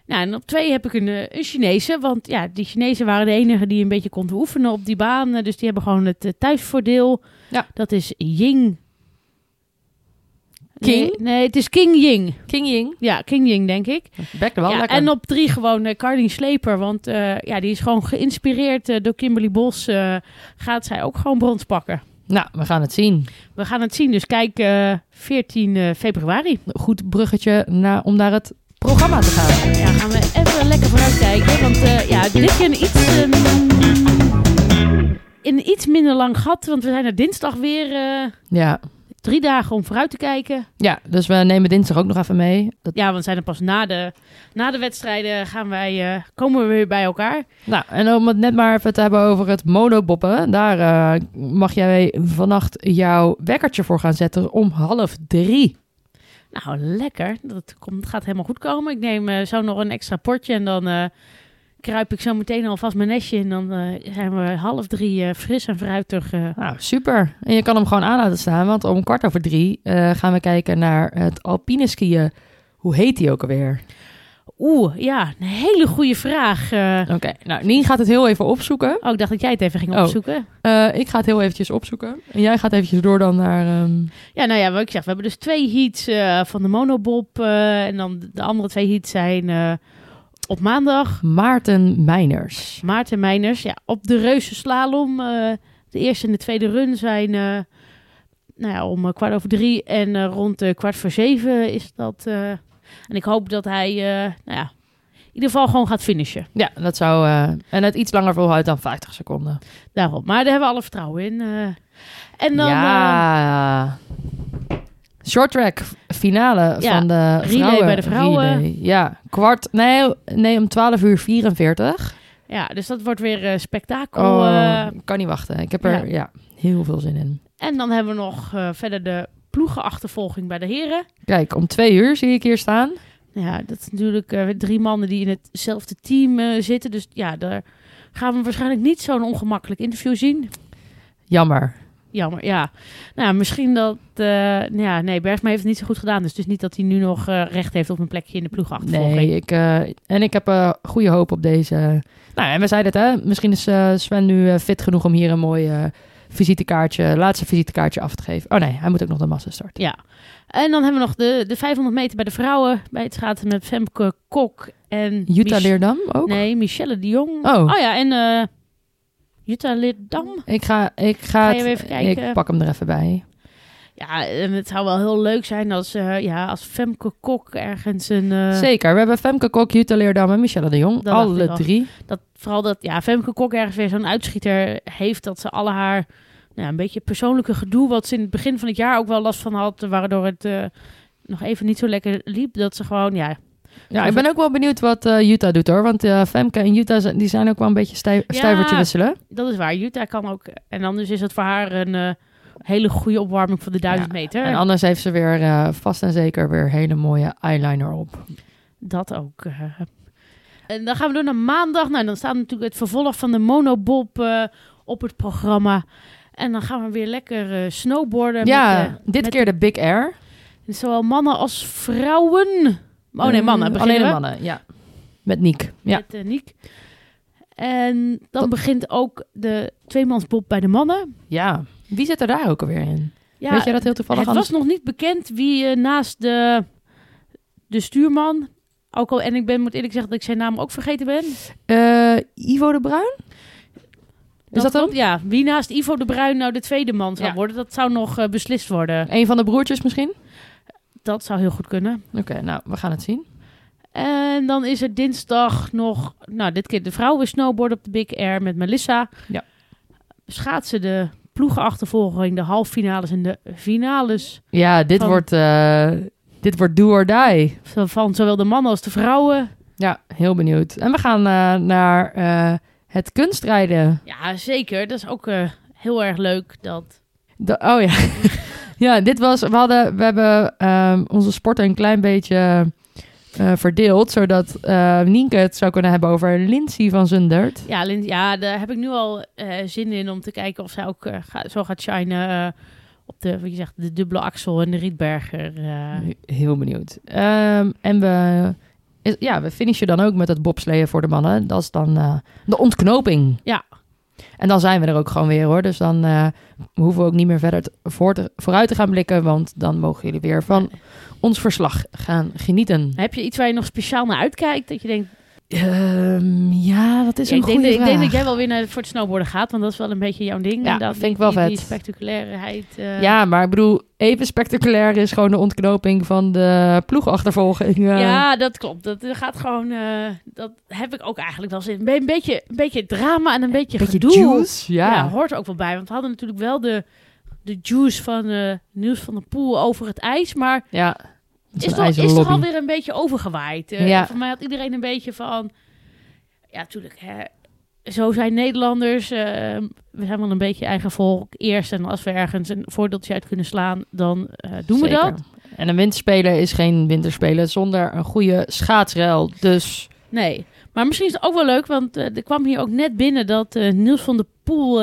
[SPEAKER 5] Nou, en op twee heb ik een, eh, een Chinese. Want ja, die Chinezen waren de enige die een beetje konden oefenen op die baan. Dus die hebben gewoon het eh, thuisvoordeel.
[SPEAKER 6] Ja.
[SPEAKER 5] Dat is Ying.
[SPEAKER 6] King?
[SPEAKER 5] Nee, nee, het is King Ying.
[SPEAKER 6] King Ying.
[SPEAKER 5] Ja, King Ying, denk ik.
[SPEAKER 6] Bek wel
[SPEAKER 5] Ja,
[SPEAKER 6] lekker.
[SPEAKER 5] en op drie gewoon uh, Carlien Sleper. Want ja, die is gewoon geïnspireerd door Kimberly Bos. gaat zij ook gewoon brons pakken.
[SPEAKER 6] Nou, we gaan het zien.
[SPEAKER 5] We gaan het zien. Dus kijk, eh 14 eh, februari.
[SPEAKER 6] Goed bruggetje naar, om naar het programma te gaan.
[SPEAKER 5] Ja, gaan we even lekker vooruit kijken. Want eh, ja, dit keer een iets... ehm, in iets minder lang gat, want we zijn er dinsdag weer
[SPEAKER 6] Ja.
[SPEAKER 5] Drie dagen om vooruit te kijken.
[SPEAKER 6] ja, dus we nemen dinsdag ook nog even mee. Dat,
[SPEAKER 5] Ja, want we zijn er pas na de, na de wedstrijden gaan wij, eh, komen we weer bij elkaar.
[SPEAKER 6] nou, en om het net maar even te hebben over het monoboppen. Daar eh, mag jij vannacht jouw wekkertje voor gaan zetten om half drie.
[SPEAKER 5] Nou, lekker. Dat komt, gaat helemaal goed komen. Ik neem eh, zo nog een extra potje en dan kruip ik zo meteen alvast mijn nestje in. Dan eh, zijn we half drie eh, fris en fruitig. eh
[SPEAKER 6] Nou, super. En je kan hem gewoon aan laten staan, want om kwart over drie gaan we kijken naar het alpine skiën. Hoe heet die ook alweer?
[SPEAKER 5] Oeh, ja, een hele goede vraag.
[SPEAKER 6] Oké, nou, Nien gaat het heel even opzoeken.
[SPEAKER 5] oh, ik dacht dat jij het even ging
[SPEAKER 6] Oh.
[SPEAKER 5] opzoeken.
[SPEAKER 6] Ik ga het heel eventjes opzoeken. En jij gaat eventjes door dan naar... ehm,
[SPEAKER 5] Ja, nou ja, wat ik zeg, we hebben dus twee heats van de monobob. en dan de andere twee heats zijn op maandag.
[SPEAKER 6] Maarten Meiners.
[SPEAKER 5] Maarten Meiners, ja, op de reuze slalom. eh, de eerste en de tweede run zijn eh, nou ja, om eh, kwart over drie en rond kwart voor zeven is dat. en ik hoop dat hij, nou ja, in ieder geval gewoon gaat finishen.
[SPEAKER 6] Ja, dat zou... en het iets langer volhoudt dan 50 seconden.
[SPEAKER 5] Daarom. Maar daar hebben we alle vertrouwen in. en dan,
[SPEAKER 6] ja. Short track finale
[SPEAKER 5] Ja,
[SPEAKER 6] van de
[SPEAKER 5] relay
[SPEAKER 6] vrouwen.
[SPEAKER 5] bij de vrouwen.
[SPEAKER 6] Relay. Ja, kwart... Nee, nee, om 12 uur 44.
[SPEAKER 5] ja, dus dat wordt weer eh, spektakel.
[SPEAKER 6] Oh,
[SPEAKER 5] eh.
[SPEAKER 6] kan niet wachten. Ik heb er ja. heel veel zin in.
[SPEAKER 5] en dan hebben we nog eh, verder de ploegenachtervolging bij de heren.
[SPEAKER 6] Kijk, om twee uur zie ik hier staan.
[SPEAKER 5] Ja, dat is natuurlijk drie mannen die in hetzelfde team zitten. Dus ja, daar gaan we waarschijnlijk niet zo'n ongemakkelijk interview zien.
[SPEAKER 6] Jammer.
[SPEAKER 5] Jammer, ja. Nou, misschien dat... eh, ja, nee, Bergsma heeft het niet zo goed gedaan. Dus het is niet dat hij nu nog eh, recht heeft op een plekje in de ploegachtervolging.
[SPEAKER 6] Nee, ik, eh, en ik heb goede hoop op deze. Nou, en we zeiden het, hè? Misschien is Sven nu fit genoeg om hier een mooi visitekaartje, laatste visitekaartje af te geven. Oh nee, hij moet ook nog de massa starten.
[SPEAKER 5] Ja. En dan hebben we nog de, de 500 meter bij de vrouwen. Bij het schaatsen met Femke Kok en...
[SPEAKER 6] Jutta
[SPEAKER 5] Mich-
[SPEAKER 6] Leerdam ook?
[SPEAKER 5] Nee, Michelle de Jong.
[SPEAKER 6] Oh.
[SPEAKER 5] ja, en Jutta Leerdam.
[SPEAKER 6] Ik ga, ik ga,
[SPEAKER 5] Ga
[SPEAKER 6] het-
[SPEAKER 5] je even kijken?
[SPEAKER 6] ik pak hem er even bij.
[SPEAKER 5] Ja, en het zou wel heel leuk zijn als, eh, ja, als Femke Kok ergens een... eh,
[SPEAKER 6] Zeker, we hebben Femke Kok, Jutta Leerdam en Michelle de Jong.
[SPEAKER 5] Dat
[SPEAKER 6] alle
[SPEAKER 5] al.
[SPEAKER 6] drie.
[SPEAKER 5] dat, vooral dat ja, Femke Kok ergens weer zo'n uitschieter heeft... dat ze alle haar nou, een beetje persoonlijke gedoe... wat ze in het begin van het jaar ook wel last van had... waardoor het eh, nog even niet zo lekker liep. Dat ze gewoon, ja...
[SPEAKER 6] Ja, ik ben ook wel benieuwd wat eh Jutta doet hoor. Want eh, Femke en zijn- die zijn ook wel een beetje stij-
[SPEAKER 5] Ja.
[SPEAKER 6] stuivertje wisselen.
[SPEAKER 5] Dat is waar. Jutta kan ook... En anders is het voor haar een eh, hele goede opwarming voor de 1000
[SPEAKER 6] Ja,
[SPEAKER 5] meter.
[SPEAKER 6] En anders heeft ze weer vast en zeker weer hele mooie eyeliner op.
[SPEAKER 5] Dat ook. En dan gaan we door naar maandag. Nou, dan staat natuurlijk het vervolg van de monobob op het programma. En dan gaan we weer lekker snowboarden.
[SPEAKER 6] ja,
[SPEAKER 5] met,
[SPEAKER 6] dit
[SPEAKER 5] met
[SPEAKER 6] keer de Big Air.
[SPEAKER 5] zowel mannen als vrouwen. Oh nee, mannen.
[SPEAKER 6] Mm,
[SPEAKER 5] beginnen
[SPEAKER 6] Alleen
[SPEAKER 5] we
[SPEAKER 6] mannen, ja. Met Niek. Ja.
[SPEAKER 5] Met Niek. En dan
[SPEAKER 6] Dat-
[SPEAKER 5] begint ook de tweemansbob bij de mannen.
[SPEAKER 6] ja. Wie zit er daar ook alweer in?
[SPEAKER 5] Ja,
[SPEAKER 6] Weet je dat heel toevallig?
[SPEAKER 5] het was nog niet bekend wie eh, naast de, de stuurman... Ook al, en ik ben, moet eerlijk zeggen dat ik zijn naam ook vergeten ben.
[SPEAKER 6] Eh, Ivo de Bruin? Is dat hem?
[SPEAKER 5] klopt, Ja, wie naast Ivo de Bruin nou de tweede man zou
[SPEAKER 6] Ja.
[SPEAKER 5] worden, dat zou nog beslist worden.
[SPEAKER 6] Een van de broertjes misschien?
[SPEAKER 5] Dat zou heel goed kunnen.
[SPEAKER 6] Oké, nou, we gaan het zien.
[SPEAKER 5] En dan is er dinsdag nog, nou dit keer de vrouwen snowboarden op de Big Air met Melissa.
[SPEAKER 6] Ja.
[SPEAKER 5] Schaatsen de ploegenachtervolging, de halffinales en de finales
[SPEAKER 6] Ja, dit
[SPEAKER 5] Van-
[SPEAKER 6] wordt, eh, dit wordt do or die.
[SPEAKER 5] van, zowel de mannen als de vrouwen.
[SPEAKER 6] Ja, heel benieuwd. En we gaan eh, naar eh, het kunstrijden.
[SPEAKER 5] Ja, zeker. Dat is ook heel erg leuk. Dat...
[SPEAKER 6] De, oh ja. ja, dit was. We, hadden, we hebben ehm, onze sporten een klein beetje eh, verdeeld. Zodat eh, Nienke het zou kunnen hebben over Lindsay van Zundert.
[SPEAKER 5] Ja, Lind, ja, daar heb ik nu al eh, zin in om te kijken of zij ook ga- zo gaat shinen op de, wat je zegt, de dubbele axel en de Rietberger.
[SPEAKER 6] Heel benieuwd. Ehm, en we, is- ja, we finishen dan ook met het bobsleeën voor de mannen. Dat is dan de ontknoping.
[SPEAKER 5] Ja.
[SPEAKER 6] En dan zijn we er ook gewoon weer hoor. Dus dan eh, hoeven we ook niet meer verder voor te- vooruit te gaan blikken. Want dan mogen jullie weer van ons verslag gaan genieten.
[SPEAKER 5] Heb je iets waar je nog speciaal naar uitkijkt? Dat je denkt,
[SPEAKER 6] Ehm, ja, dat is
[SPEAKER 5] Ja,
[SPEAKER 6] een
[SPEAKER 5] ik, denk,
[SPEAKER 6] goede
[SPEAKER 5] dat- ik denk
[SPEAKER 6] vraag.
[SPEAKER 5] dat jij wel weer naar, voor het snowboarden gaat, want dat is wel een beetje jouw ding.
[SPEAKER 6] Ja,
[SPEAKER 5] En dat,
[SPEAKER 6] vind ik wel
[SPEAKER 5] die,
[SPEAKER 6] vet.
[SPEAKER 5] Die spectaculairheid. eh,
[SPEAKER 6] Ja, maar ik bedoel, even spectaculair is gewoon de ontknoping van de ploegachtervolging. eh.
[SPEAKER 5] Ja, dat klopt. Dat gaat gewoon. eh, dat heb ik ook eigenlijk wel zin. in. Een beetje, een beetje drama en een beetje,
[SPEAKER 6] beetje
[SPEAKER 5] gedoe.
[SPEAKER 6] juice. Ja.
[SPEAKER 5] Ja. hoort er ook wel bij. Want we hadden natuurlijk wel de, de juice van Niels van der Poel over het ijs. Maar
[SPEAKER 6] ja. Het
[SPEAKER 5] is,
[SPEAKER 6] een
[SPEAKER 5] toch, is toch alweer een beetje overgewaaid.
[SPEAKER 6] Ja.
[SPEAKER 5] Voor mij had iedereen een beetje van... Ja, natuurlijk. Hè, zo zijn Nederlanders. eh, we zijn wel een beetje eigen volk. Eerst en als we ergens een voordeeltje uit kunnen slaan, dan eh, doen we dat.
[SPEAKER 6] En een winterspelen is geen winterspelen zonder een goede schaatsrel. Dus
[SPEAKER 5] Nee. Maar misschien is het ook wel leuk, want er kwam hier ook net binnen dat Niels van der Poel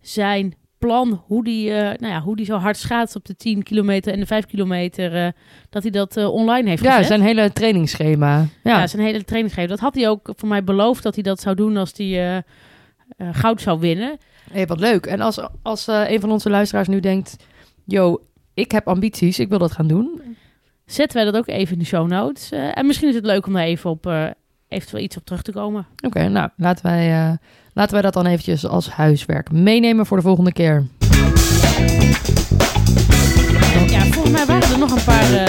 [SPEAKER 5] zijn plan, hoe die, eh, nou ja, hoe die zo hard schaatst op de 10 kilometer en de 5 kilometer, eh, dat hij dat eh, online heeft
[SPEAKER 6] ja,
[SPEAKER 5] gezet.
[SPEAKER 6] zijn hele trainingsschema. Ja,
[SPEAKER 5] Ja, zijn hele training gegeven. Dat had hij ook voor mij beloofd dat hij dat zou doen als hij goud zou winnen.
[SPEAKER 6] Hey, wat leuk. En als, als een van onze luisteraars nu denkt... Yo, ik heb ambities, ik wil dat gaan doen.
[SPEAKER 5] Zetten wij dat ook even in de show notes. En misschien is het leuk om daar even op, eventueel iets op terug te komen.
[SPEAKER 6] Oké, nou, laten wij, eh, laten wij dat dan eventjes als huiswerk meenemen voor de volgende keer.
[SPEAKER 5] Ja, volgens mij waren er nog een paar eh,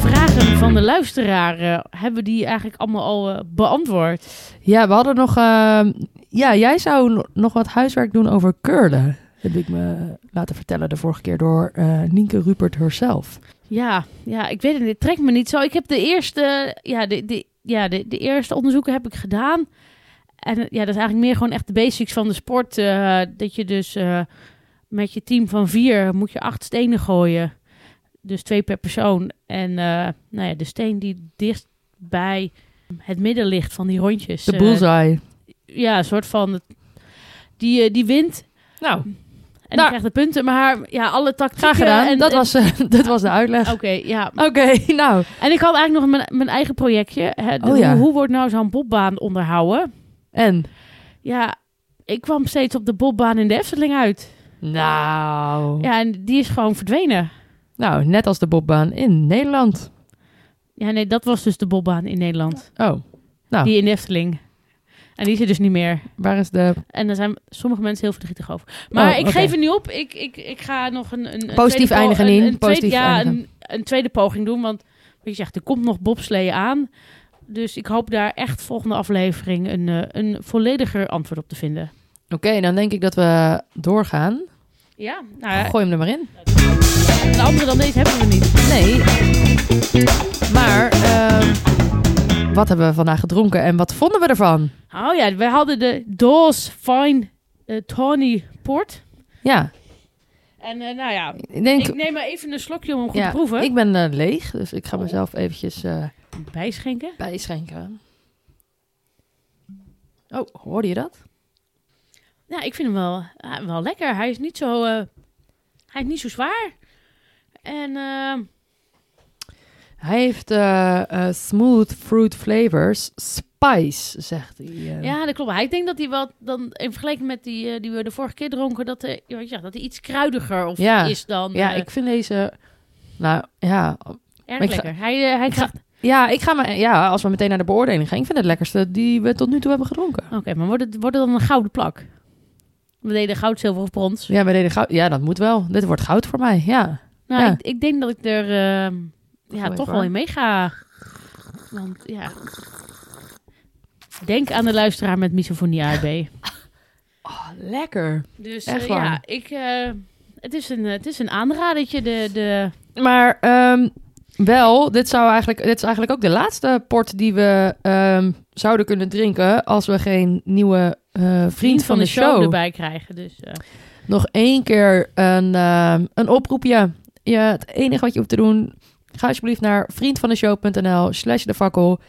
[SPEAKER 5] vragen van de luisteraar. eh, hebben die eigenlijk allemaal al beantwoord?
[SPEAKER 6] Ja, we hadden nog... eh, ja, jij zou no- nog wat huiswerk doen over curlen. Heb ik me laten vertellen de vorige keer door Nienke Rupert herself.
[SPEAKER 5] Ja, ja, ik weet het. Het trekt me niet zo. Ik heb de eerste, ja, de, de, ja, de, de eerste onderzoeken heb ik gedaan. En ja, dat is eigenlijk meer gewoon echt de basics van de sport. eh, dat je dus eh, met je team van vier moet je acht stenen gooien. Dus twee per persoon. En eh, nou ja, de steen die dichtst bij het midden ligt van die rondjes.
[SPEAKER 6] De bullseye.
[SPEAKER 5] ja, een soort van... Die, die wint
[SPEAKER 6] nou,
[SPEAKER 5] en
[SPEAKER 6] Nou.
[SPEAKER 5] krijgt de punten. Maar ja, alle tactieken...
[SPEAKER 6] graag gedaan.
[SPEAKER 5] En,
[SPEAKER 6] dat,
[SPEAKER 5] en-
[SPEAKER 6] was, eh, dat was de uitleg.
[SPEAKER 5] Oké, ja.
[SPEAKER 6] Oké, nou.
[SPEAKER 5] En ik had eigenlijk nog mijn, mijn eigen projectje. Hè, de-
[SPEAKER 6] Oh ja.
[SPEAKER 5] hoe, hoe wordt nou zo'n bobbaan onderhouden?
[SPEAKER 6] En?
[SPEAKER 5] Ja, ik kwam steeds op de bobbaan in de Efteling uit.
[SPEAKER 6] Nou.
[SPEAKER 5] Ja, en die is gewoon verdwenen.
[SPEAKER 6] Nou, net als de bobbaan in Nederland.
[SPEAKER 5] Ja, nee, dat was dus de bobbaan in Nederland.
[SPEAKER 6] Oh, nou.
[SPEAKER 5] Die in de Efteling. En die er dus niet meer.
[SPEAKER 6] waar is de...
[SPEAKER 5] En daar zijn sommige mensen heel verdrietig over. Maar
[SPEAKER 6] Oh,
[SPEAKER 5] ik geef het niet op. Ik, ik, ik ga nog een, een, een
[SPEAKER 6] Positief eindigen,
[SPEAKER 5] een-
[SPEAKER 6] Nien.
[SPEAKER 5] Een, tweede,
[SPEAKER 6] Positief
[SPEAKER 5] ja, een, een tweede poging doen. Want wat je zegt, er komt nog bobsleeën aan. Dus ik hoop daar echt volgende aflevering een, eh, een vollediger antwoord op te vinden.
[SPEAKER 6] Oké, dan denk ik dat we doorgaan.
[SPEAKER 5] Ja, nou ja,
[SPEAKER 6] Gooi hem er maar in.
[SPEAKER 5] een andere dan deze hebben we niet.
[SPEAKER 6] Nee. Maar, ehm, wat hebben we vandaag gedronken en wat vonden we ervan?
[SPEAKER 5] Oh ja, we hadden de Dawes Fine eh, Tawny Port.
[SPEAKER 6] Ja,
[SPEAKER 5] En eh, nou ja,
[SPEAKER 6] ik denk...
[SPEAKER 5] ik neem maar even een slokje om hem goed
[SPEAKER 6] ja,
[SPEAKER 5] te proeven.
[SPEAKER 6] ik ben eh, leeg, dus ik ga mezelf eventjes eh,
[SPEAKER 5] Bijschenken.
[SPEAKER 6] bijschenken. Oh, hoorde je dat?
[SPEAKER 5] Ja, ik vind hem wel, wel lekker. Hij is niet zo, eh, hij is niet zo zwaar. En eh,
[SPEAKER 6] Hij heeft eh, eh, smooth fruit flavors, spice, zegt hij. eh.
[SPEAKER 5] ja, dat klopt. Ik denk dat hij wel dan in vergelijking met die die we de vorige keer dronken, dat hij, ja, dat hij iets kruidiger of
[SPEAKER 6] Ja.
[SPEAKER 5] is dan.
[SPEAKER 6] ja, ik vind deze... Nou, ja,
[SPEAKER 5] erg
[SPEAKER 6] ga-
[SPEAKER 5] lekker. Hij, hij
[SPEAKER 6] ja, ik ga maar, ja, als we meteen naar de beoordeling gaan, ik vind het lekkerste die we tot nu toe hebben gedronken.
[SPEAKER 5] Oké, maar wordt het, wordt het dan een gouden plak? We deden goud, zilver of brons.
[SPEAKER 6] Ja, we deden goud. Ja, dat moet wel. Dit wordt goud voor mij, ja.
[SPEAKER 5] Nou,
[SPEAKER 6] Ja.
[SPEAKER 5] ik, ik denk dat ik er eh, ja, toch wel in meega. Want ja. Denk aan de luisteraar met misofonie AB.
[SPEAKER 6] Oh, lekker.
[SPEAKER 5] Dus
[SPEAKER 6] Echt
[SPEAKER 5] eh, ja, ik, eh, het, is een, het is een aanradertje. De, de,
[SPEAKER 6] Maar ehm, wel, dit, zou eigenlijk, dit is eigenlijk ook de laatste port die we ehm, zouden kunnen drinken als we geen nieuwe eh, vriend, van, de, show,
[SPEAKER 5] erbij krijgen. Dus
[SPEAKER 6] Nog één keer een, ehm, een oproepje. Ja, het enige wat je hoeft te doen, ga alsjeblieft naar vriendvandeshow.nl slash de fakkel.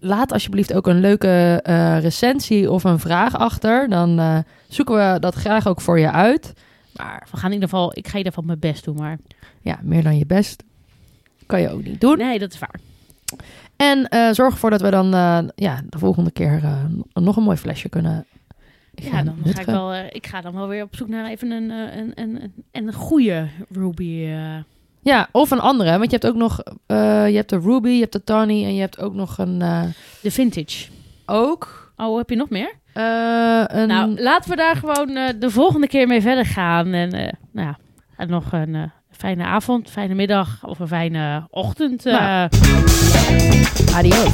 [SPEAKER 6] Laat alsjeblieft ook een leuke eh, recensie of een vraag achter. Dan eh, zoeken we dat graag ook voor je uit. Maar
[SPEAKER 5] we gaan in ieder geval, ik ga in ieder geval mijn best doen. Maar
[SPEAKER 6] ja, meer dan je best kan je ook niet doen.
[SPEAKER 5] nee, dat is waar.
[SPEAKER 6] En eh, zorg ervoor dat we dan ja, de volgende keer nog een mooi flesje kunnen
[SPEAKER 5] Ja,
[SPEAKER 6] gaan
[SPEAKER 5] dan ga ik, wel, ik ga dan wel weer op zoek naar even een, een, een, een, een goede Ruby.
[SPEAKER 6] Ja, of een andere. Want je hebt ook nog... eh, je hebt de Ruby, je hebt de Tawny en je hebt ook nog een... eh,
[SPEAKER 5] De vintage.
[SPEAKER 6] ook
[SPEAKER 5] Oh, heb je nog meer?
[SPEAKER 6] eh, een...
[SPEAKER 5] Nou, laten we daar gewoon de volgende keer mee verder gaan. En nou ja, en nog een fijne avond, fijne middag of een fijne ochtend.
[SPEAKER 6] Nou. adios.